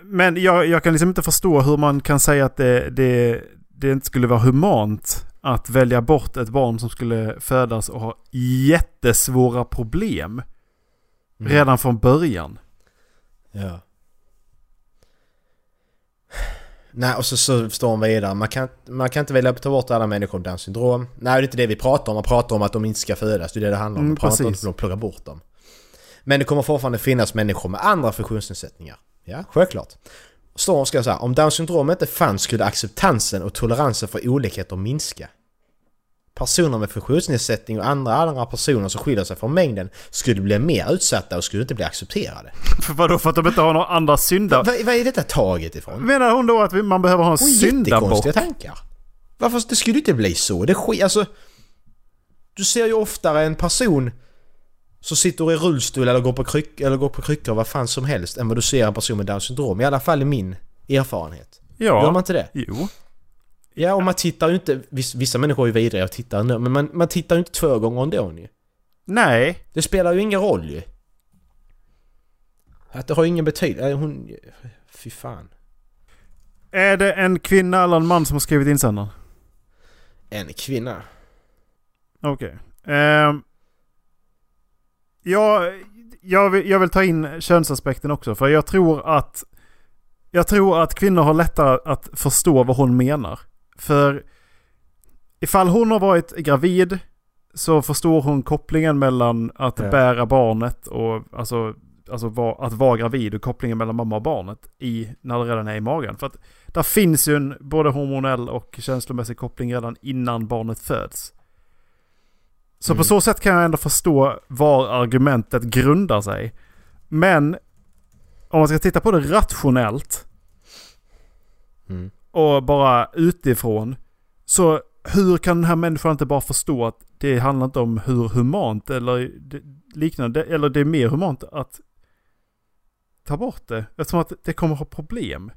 Men jag, jag kan liksom inte förstå hur man kan säga att det, det, det inte skulle vara humant att välja bort ett barn som skulle födas och ha jättesvåra problem Mm. redan från början. Ja. Nej, och så, så står hon vidare. Man kan, man kan inte välja att ta bort alla människor med Downs syndrom. Nej, det är inte det vi pratar om. Man pratar om att de inte ska födas. Det är det det handlar om. Mm, Man pratar inte om att pluggar bort dem. Men det kommer fortfarande finnas människor med andra funktionsnedsättningar. Ja, självklart. Står hon ska säga, om Downs syndrom inte fanns skulle acceptansen och toleransen för olikheter minska. Personer med funktionsnedsättning och andra andra personer som skiljer sig från mängden skulle bli mer utsatta och skulle inte bli accepterade. För vadå? För att de inte har några andra syndar... Vad, vad är detta taget ifrån? Menar hon då att man behöver ha en Hon syndabock? jättekonstiga tankar. Varför det skulle inte bli så? Det sk- alltså... Du ser ju oftare en person som sitter i rullstol eller går på, kryck, eller går på kryckor vad fan som helst än vad du ser en person med Downs syndrom. I alla fall i min erfarenhet. Gör man Ja. inte det? Jo. Ja, och man tittar ju inte... Viss, vissa människor är ju vidriga och tittar ändå, men man, man tittar ju inte två gånger ändå ju. Nej. Det spelar ju ingen roll ju. Att det har ingen betydelse. Hon... Fy fan. Är det en kvinna eller en man som har skrivit insändaren? En kvinna. Okej. Ehm. jag, jag, vill, jag vill ta in könsaspekten också. För jag tror att jag tror att kvinnor har lättare att förstå vad hon menar. För ifall hon har varit gravid så förstår hon kopplingen mellan att Ja. bära barnet och alltså, alltså va- att vara gravid och kopplingen mellan mamma och barnet i, när det redan är i magen. För att där finns ju en både hormonell och känslomässig koppling redan innan barnet föds. Så Mm. på så sätt kan jag ändå förstå var argumentet grundar sig. Men om man ska titta på det rationellt Mm. Och bara utifrån. Så hur kan den här människan inte bara förstå att det handlar inte om hur humant eller liknande. Eller det är mer humant att ta bort det. Eftersom att det kommer ha problem.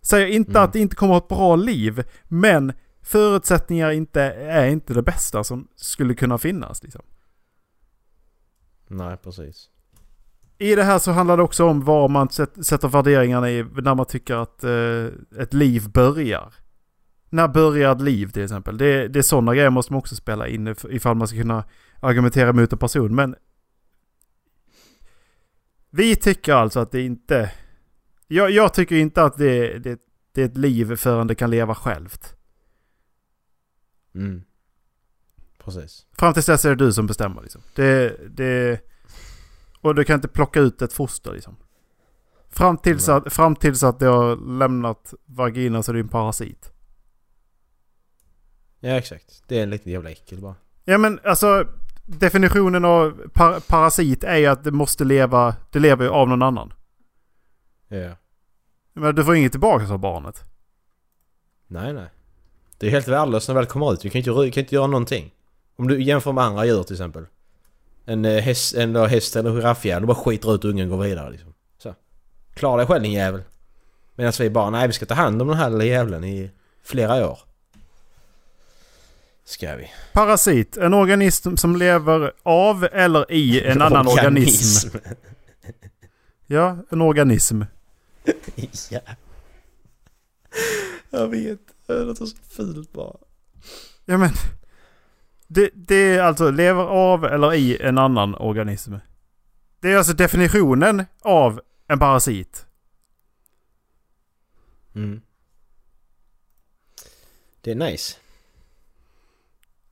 Säger inte Mm. att det inte kommer ha ett bra liv. Men förutsättningar inte, är inte det bästa som skulle kunna finnas. Liksom. Nej, precis. I det här så handlar det också om var man sätt- sätter värderingarna i när man tycker att eh, ett liv börjar. När börjar ett liv till exempel? Det, det är sådana grejer måste man också spela in if- ifall man ska kunna argumentera mot en person. Men vi tycker alltså att det inte... Jag, jag tycker inte att det, det, det är ett liv förrän det kan leva självt. Mm. Precis. Fram tills dess är det du som bestämmer liksom. Det, det, och du kan inte plocka ut ett foster liksom. Fram tills, att, fram tills att det har lämnat vaginan så är det en parasit. Ja, exakt. Det är en liten jävla äckel bara. Ja men alltså, definitionen av par parasit är ju att det måste leva, det lever ju av någon annan. Ja. Men du får inget tillbaka av barnet. Nej, nej. Det är helt värdelöst när det väl kommer ut. Du kan inte, kan inte göra någonting. Om du jämför med andra djur till exempel. En eh, häst, en då häst eller giraffjävel. Du bara skiter ut ungen och går vidare liksom. Så. Klara dig själv din jävel. Medan vi bara, nej vi ska ta hand om den här lilla jävlen i flera år. Ska vi. Parasit, en organism som lever av eller i en annan organism. Ja, en organism. ja. Jag vet. Det låter så fult bara. Ja men. Det, det är alltså lever av eller i en annan organism. Det är alltså definitionen av en parasit. Mm. Det är nice.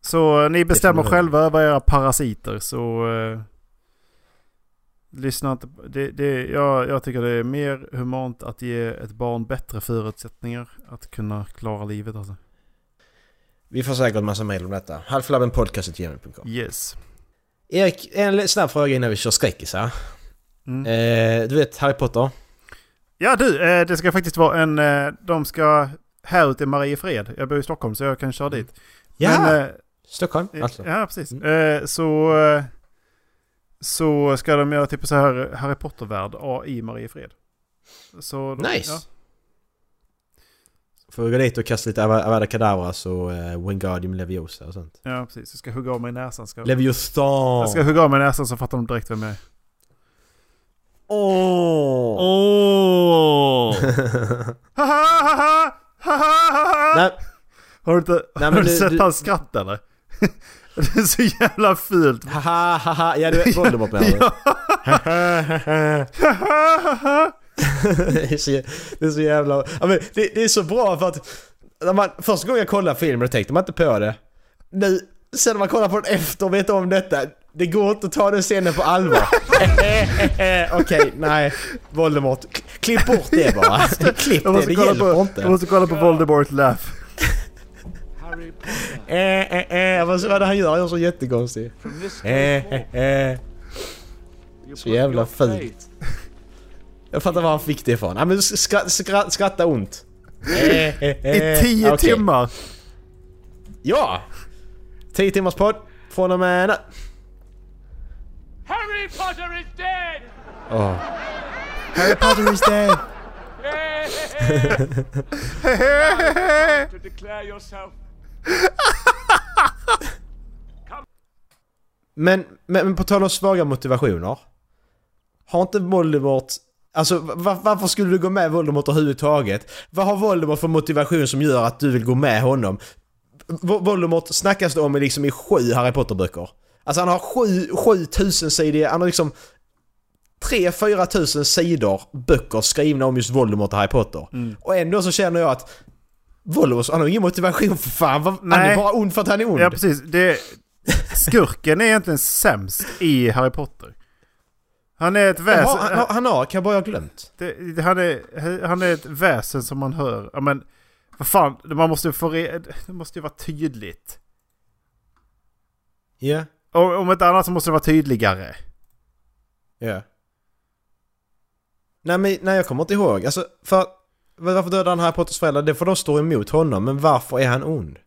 Så ni bestämmer själva över era parasiter så... Eh, lyssna inte. Det, det, jag, jag tycker det är mer humant att ge ett barn bättre förutsättningar att kunna klara livet alltså. Vi får säkert massa mejl om detta. Halflabbenpodcast.gmail.com Yes. Erik, en snabb fråga innan vi kör skräckisar. Mm. Eh, du vet Harry Potter? Ja du, eh, det ska faktiskt vara en... Eh, de ska här ute i Mariefred. Jag bor i Stockholm så jag kan köra dit. Ja! Men, eh, Stockholm Eh, alltså. Ja, precis. Eh, så, så ska de göra typ så här Harry Potter-värld i Mariefred. Så de, Nice! Ja, Får gå dit och kasta lite Ava- Avada Kedavras och uh, Wingardium Leviosa och sånt. ja, precis. Jag ska hugga av mig näsan. Ska, Leviostan! jag ska hugga av mig näsan så fattar de direkt vem jag är. Åh! Åh! Nej, Har du inte Nej, har men du du- sett du- hans skratt eller? det är så jävla fult. haha, haha, ja du vet Voldemort menar du? Det, är så, det är så jävla... Ja, men det, det är så bra för att... När man, första gången jag kollade filmen tänkte man inte på det. Nu, sen när man kollar på den efter och vet om detta. Det går inte att ta den scenen på allvar. Okej, nej. Voldemort. Klipp bort det bara. Klipp det, måste, det kolla hjälper på, inte. jag måste kolla på Voldemort laugh. Eh, eh, eh, vad är det han gör? Han gör så jättekonstigt. Eh, eh, eh. Så jävla fult. Jag fattar var han fick det ifrån. Nej men skra, skra, skratta ont. Eh, eh, eh. I tio Okej. timmar. Ja! 10 timmars podd från och med nu. Harry Potter is dead! Åh. Harry Potter is dead! to declare yourself. Men, men, men på tal om svaga motivationer. Har inte Voldemort... Alltså va- varför skulle du gå med Voldemort överhuvudtaget? Vad har Voldemort för motivation som gör att du vill gå med honom? Vo- Voldemort snackas det om i liksom i sju Harry Potter-böcker. Alltså han har sju, sju tusen sidor, han har liksom tre, fyra tusen sidor böcker skrivna om just Voldemort och Harry Potter. Och ändå så känner jag att Voldemort, han har ingen motivation för fan. Vad- Han är Nej. bara ond för att han är ond. Ja precis. Det, skurken är egentligen sämst i Harry Potter. Han är ett väsen. Jaha, han, han har, kan bara ha glömt. Det, han, är, han är ett väsen som man hör. Ja men, vad fan, man måste få re, Det måste ju vara tydligt. Ja. Om, om inte annat så måste det vara tydligare. Ja. Nej men nej, jag kommer inte ihåg. Alltså, för... Varför dödar han Harry Potters föräldrar? Det får de stå emot honom. Men varför är han ond? Ja,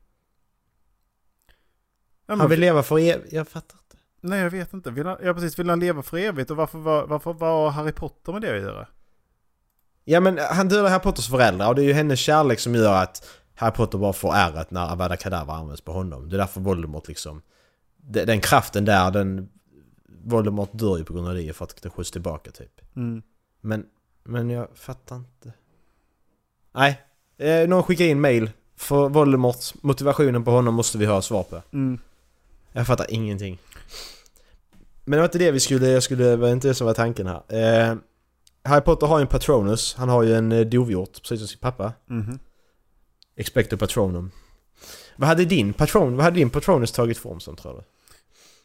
men, Han vill leva för evigt. Jag fattar. Nej jag vet inte. Vill han, ja precis, vill han leva för evigt? Och varför var, varför var Harry Potter med det att göra? Ja men han dödar Harry Potters föräldrar och det är ju hennes kärlek som gör att Harry Potter bara får ärret när Avada Kedavra används på honom. Det är därför Voldemort liksom... de- Den kraften där, den... Voldemort dör ju på grund av det för att det skjuts tillbaka typ. Mm. Men, men jag fattar inte. Nej. Eh, någon skickar in mail. För Voldemort, motivationen på honom måste vi ha svar på. Mm. Jag fattar ingenting. Men det var inte det vi skulle, jag skulle, det var inte det som var tanken här. Eh, Harry Potter har ju en Patronus. Han har ju en eh, dovhjort, precis som sin pappa. Mhm. Expecto Patronum. Vad hade din Patron, vad hade din Patronus tagit form som tror du?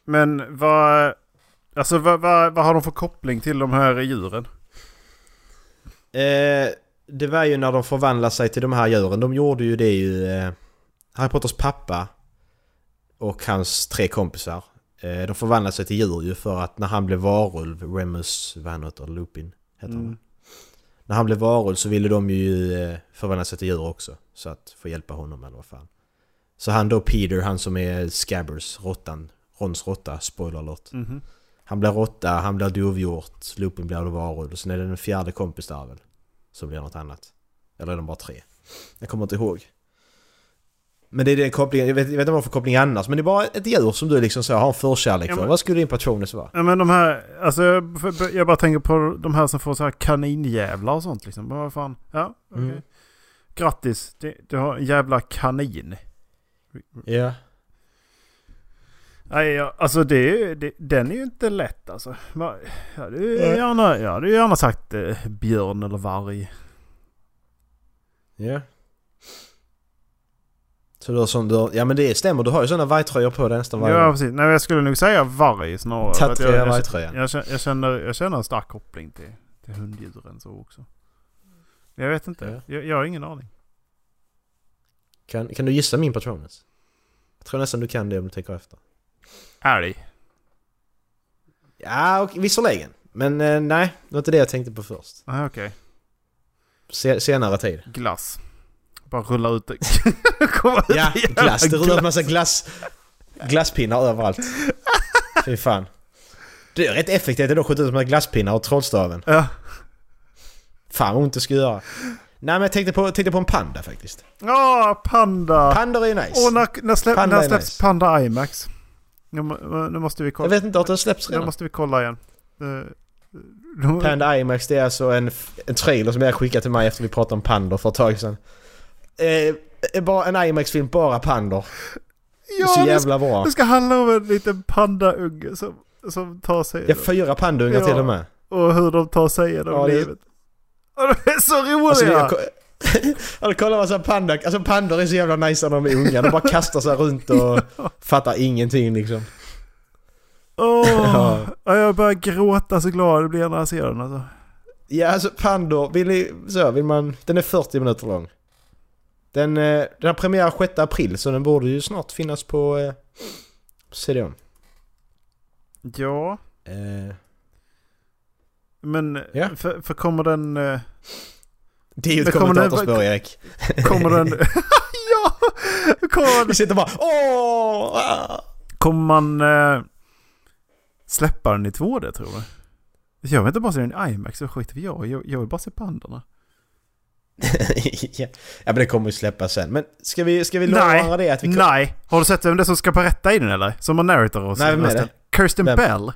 Men vad... Alltså vad, vad, vad har de för koppling till de här djuren? Eh, det var ju när de förvandlade sig till de här djuren. De gjorde ju det ju... Eh, Harry Potters pappa och hans tre kompisar Eh, de förvandlar sig till djur ju för att när han blev varulv, Remus, vad han heter, Lupin heter han Mm. När han blev varulv så ville de ju eh, förvandla sig till djur också. Så att få hjälpa honom eller vad fan. Så han då Peter, han som är Scabbers, råttan, Rons råtta, spoiler alert. Mhm. Han blir råtta, han blir dovhjort, Lupin blir varulv och sen är det den fjärde kompis där väl. Som blir något annat. Eller är de bara tre? Jag kommer inte ihåg. Men det är den kopplingen, jag vet, jag vet inte vad för koppling annars, men det är bara ett djur som du liksom så har en förkärlek Ja, för. men- Vad skulle din Patronus vara? Ja men de här, alltså jag, jag bara tänker på de här som får så här kaninjävlar och sånt liksom. Vad fan, ja okej. Mm. Grattis, du, du har en jävla kanin. Ja. Nej, ja, alltså det, det, den är ju inte lätt alltså. Jag hade ju Nej. gärna, jag hade ju gärna sagt eh, björn eller varg. Ja. Så du har sån, du har, ja men det stämmer, du har ju såna vargtröjor på dig nästan varje Ja precis, nej jag skulle nog säga varg snarare. jag, Tatuera jag, vargtröjan. jag, känner, jag, känner, jag känner en stark koppling till, till hunddjuren så också. Jag vet inte, Ja. jag, jag har ingen aning. Kan, kan du gissa min Patronus? Jag tror nästan du kan det om du tänker efter. Älg. Ja, och visserligen. Men eh, nej, det var inte det jag tänkte på först. Nej okej. Se, senare tid. Glass. Bara rulla ut det. Ut Ja, glass. Det rullar en massa glass, glasspinnar överallt. Fy fan. Det är rätt effektivt att skjuta ut de här glasspinnar och trollstaven. Ja. Fan vad ont det ska göra. Nej men jag tänkte på, tänkte på en panda faktiskt. Ja, panda! Pandor är ju nice. Och när, när, släpp, Panda när är släpps nice. Panda IMAX? Nu, nu måste vi Jag kolla. vet inte att den släpps Nu redan. måste vi kolla igen. De, Panda IMAX det är alltså en, en trailer som jag skickade till mig efter vi pratade om pandor för ett tag sedan. Eh, bara en IMAX-film, bara pandor. ja, så det, jävla bra. det ska handla om en liten pandaunge som, som tar sig Ja, fyra pandaungar Ja. till och med. och hur de tar sig genom Ja, det- livet. Och de är så roliga! Alltså, jag, alltså kolla vad så panda, alltså pandor är så jävla nice när de är unga. De bara kastar sig runt och fattar ingenting liksom. Åh, Ja. ja, jag börjar gråta så glad jag blir när jag ser den alltså. Ja alltså pandor, vill ni, så vill man, den är 40 minuter lång. Den, eh, den har premiär 6 april så den borde ju snart finnas på eh, CD-ON. Ja, Eh, men Ja. för, för kommer den... eh, det är ju ett kommentatorspår Erik. Kommer den... ja! Kommer, Vi sitter bara åh! ah." kommer man eh, släppa den i 2D tror du? Jag vill inte bara se den i IMAX, så skiter vi jag Jag, jag vill bara se pandorna. ja. men det kommer ju släppas sen. Men ska vi, ska vi lova varandra det att vi Nej! Har du sett vem det är som ska berätta i den eller? Som har narrator oss? Nej, vem är det? Kirsten Vem? Bell.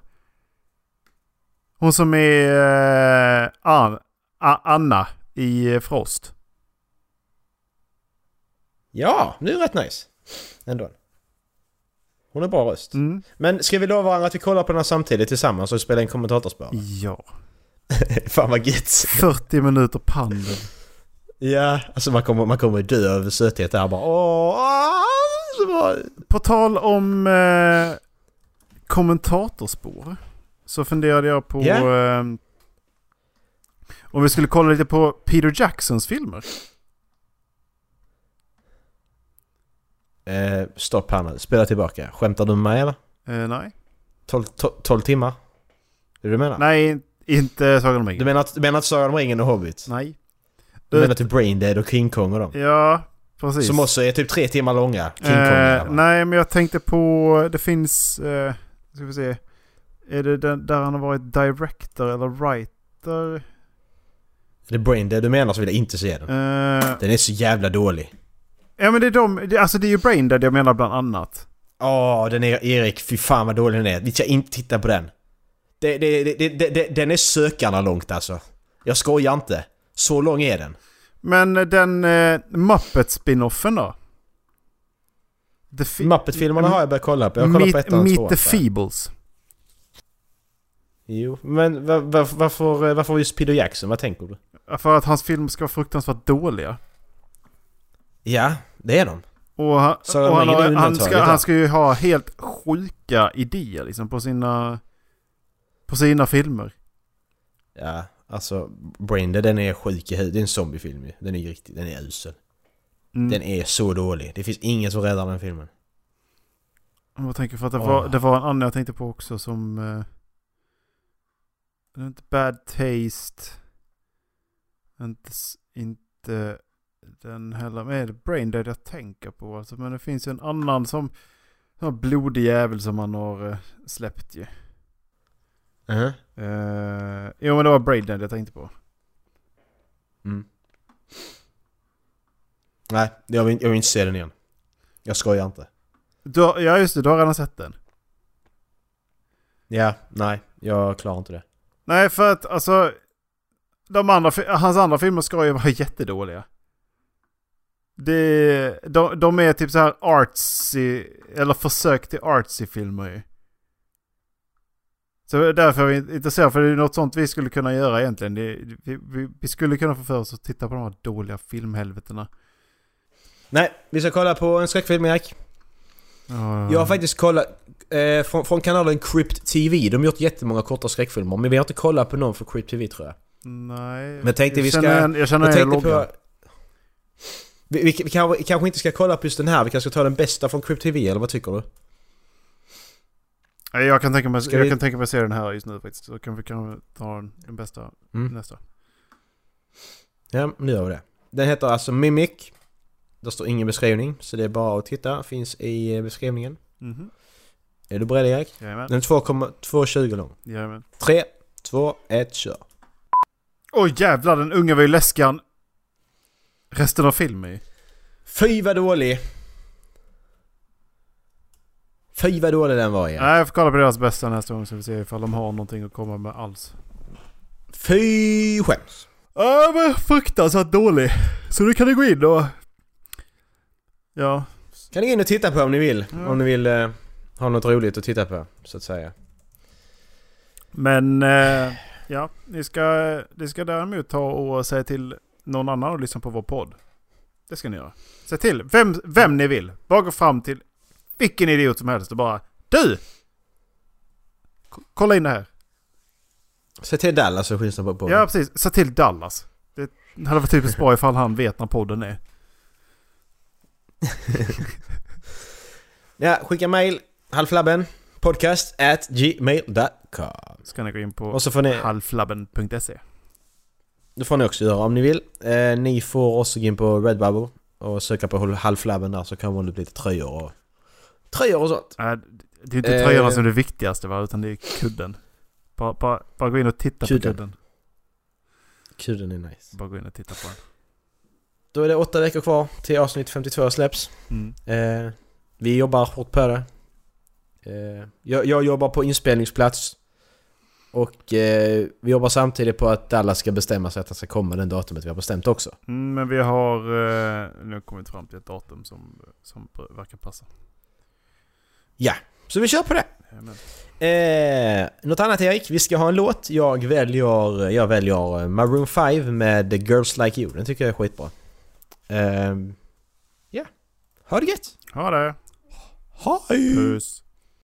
Hon som är eh, An- A- Anna i eh, Frost. Ja, det är rätt nice. Ändå. Hon har bra röst. Mm. Men ska vi lova varandra att vi kollar på den här samtidigt tillsammans och spelar in kommentatorspår? Ja. Fan vad gött. 40 minuter pandel. Ja, alltså man kommer, man kommer dö över söthet där bara åh, ah, bra. På tal om eh, kommentatorspår. Så funderade jag på... Ja. Eh, om vi skulle kolla lite på Peter Jacksons filmer. Eh, stopp här nu, spela tillbaka. Skämtar du med mig eller? Eh, nej. 12, 12, 12 timmar? Är det du menar? Nej, inte Sagan om Du ringen. menar att, du menar att Sagan om ringen och Hobbit? Nej. Du menar typ Braindead och King Kong och dem? Ja, precis. Som också är typ tre timmar långa. King Kong Eh, nej, men jag tänkte på... Det finns... Eh, ska vi se. Är det den, där han har varit director eller writer? Är det Braindead du menar så vill jag inte se den. Eh, Den är så jävla dålig. ja, men det är de... Det, alltså det är ju Braindead jag menar bland annat. Åh, den är... Erik, fy fan vad dålig den är. Vi ska inte titta på den. Det, det, det, den är sökarna långt alltså. Jag skojar inte. Så lång är den. Men eh, den uh, Muppet-spinoffen då? Muppet-filmerna har jag börjat kolla på. Jag kollar på Meet, ettan och Meet the. Feebles. Jo, men var, var, varför, varför just Peter Jackson? Vad tänker du? För att hans filmer ska vara fruktansvärt dåliga. Ja, det är de. Och han, och han, har, han, ska, han ska ju ha helt sjuka idéer liksom på sina... På sina filmer. Ja, alltså Braindead den är sjuk i huvudet. Det är en zombiefilm ju. Den är riktigt, den är usel. Mm. Den är så dålig. Det finns ingen som räddar den filmen. Jag tänker för att det Åh. var, det var en annan jag tänkte på också som... Eh, inte Bad Taste. Inte, inte den heller. Men är det Brain Dead jag tänker på alltså. Men det finns ju en annan som... Som blodig jävel som man har eh, släppt ju. Mhm. Eh, jo men det var Brain Dead jag tänkte på. Mm. Nej, jag vill, jag vill inte se den igen. Jag skojar inte. Du, har- ja just det, du har redan sett den. Ja, nej. Jag klarar inte det. Nej för att alltså... De andra, hans andra filmer ska ju vara jättedåliga. Det, de, de är typ så här artsy, eller försök till artsy filmer ju. Så därför är vi intresserade, för det är något sånt vi skulle kunna göra egentligen. Det, vi, vi, vi skulle kunna få för oss att titta på de här dåliga filmhelvetena. Nej, vi ska kolla på en skräckfilm Erik. Ja. Jag har faktiskt kollat eh, från, från kanalen Crypt TV. De har gjort jättemånga korta skräckfilmer men vi har inte kollat på någon för Crypt TV tror jag. Nej. Men jag tänkte vi ska... Igen, jag känner jag igen loggan. Vi, vi, vi, kanske, kanske inte ska kolla på just den här, vi kanske ska ta den bästa från Crypt TV eller vad tycker du? Jag kan tänka mig, Ska jag vi- kan tänka mig se den här just nu faktiskt. Så kan vi kan ta den, den bästa Mm. nästa. Ja, nu gör vi det. Den heter alltså Mimic. Det står ingen beskrivning, så det är bara att titta. Finns i eh, beskrivningen. Mhm. Är du beredd Erik? Jajamän. Den är 2,220 lång. Jajamän. 3, 2, 1, kör. Oj jävlar, den unga var ju läskan. Resten av filmen. Fy vad dålig! Fy vad dålig den var Erik. Nej, jag får kolla på deras bästa nästa gång så vi ser ifall de har någonting att komma med alls. Fy skäms! Ja men fruktansvärt dålig. Så nu kan ni gå in och... Ja. Kan ni gå in och titta på om ni vill. Ja. Om ni vill eh, ha något roligt att titta på, så att säga. Men eh, ja, ni ska, ni ska däremot ta och säga till någon annan att lyssna på vår podd. Det ska ni göra. Säg till vem, vem ni vill. Bara gå fram till vilken idiot som helst och bara Du! Kolla in det här. Se till Dallas så lyssna på. Ja precis, säg till Dallas. Det hade varit typiskt bra ifall han vet när podden är. Ja, skicka mail. Halvflabben. Podcast at gmail.com. Ska ni gå in på Och ni, halvflabben.se. det får ni också göra om ni vill. Eh, ni får också gå in på Redbubble och söka på halvflabben där så kan man ut lite tröjor och... Tröjor och sånt. Äh, det är inte Eh. tröjorna som är det viktigaste va, utan det är kudden. Bara, bara, bara gå in och titta Kudden. på kudden. Kudden är nice. Bara gå in och titta på den. Då är det åtta veckor kvar till avsnitt 52 släpps. Mm. Eh, vi jobbar hårt på det. Eh, jag, jag jobbar på inspelningsplats. Och eh, vi jobbar samtidigt på att Dallas ska bestämma sig att han ska komma den datumet vi har bestämt också. Mm, men vi har eh, nu kommit fram till ett datum som, som verkar passa. Ja, så vi kör på det. Eh, något annat Erik? Vi ska ha en låt. Jag väljer, jag väljer Maroon 5 med The Girls Like You. Den tycker jag är skitbra. Eh, ja, ha det gött! Ha det! Hej! Puss!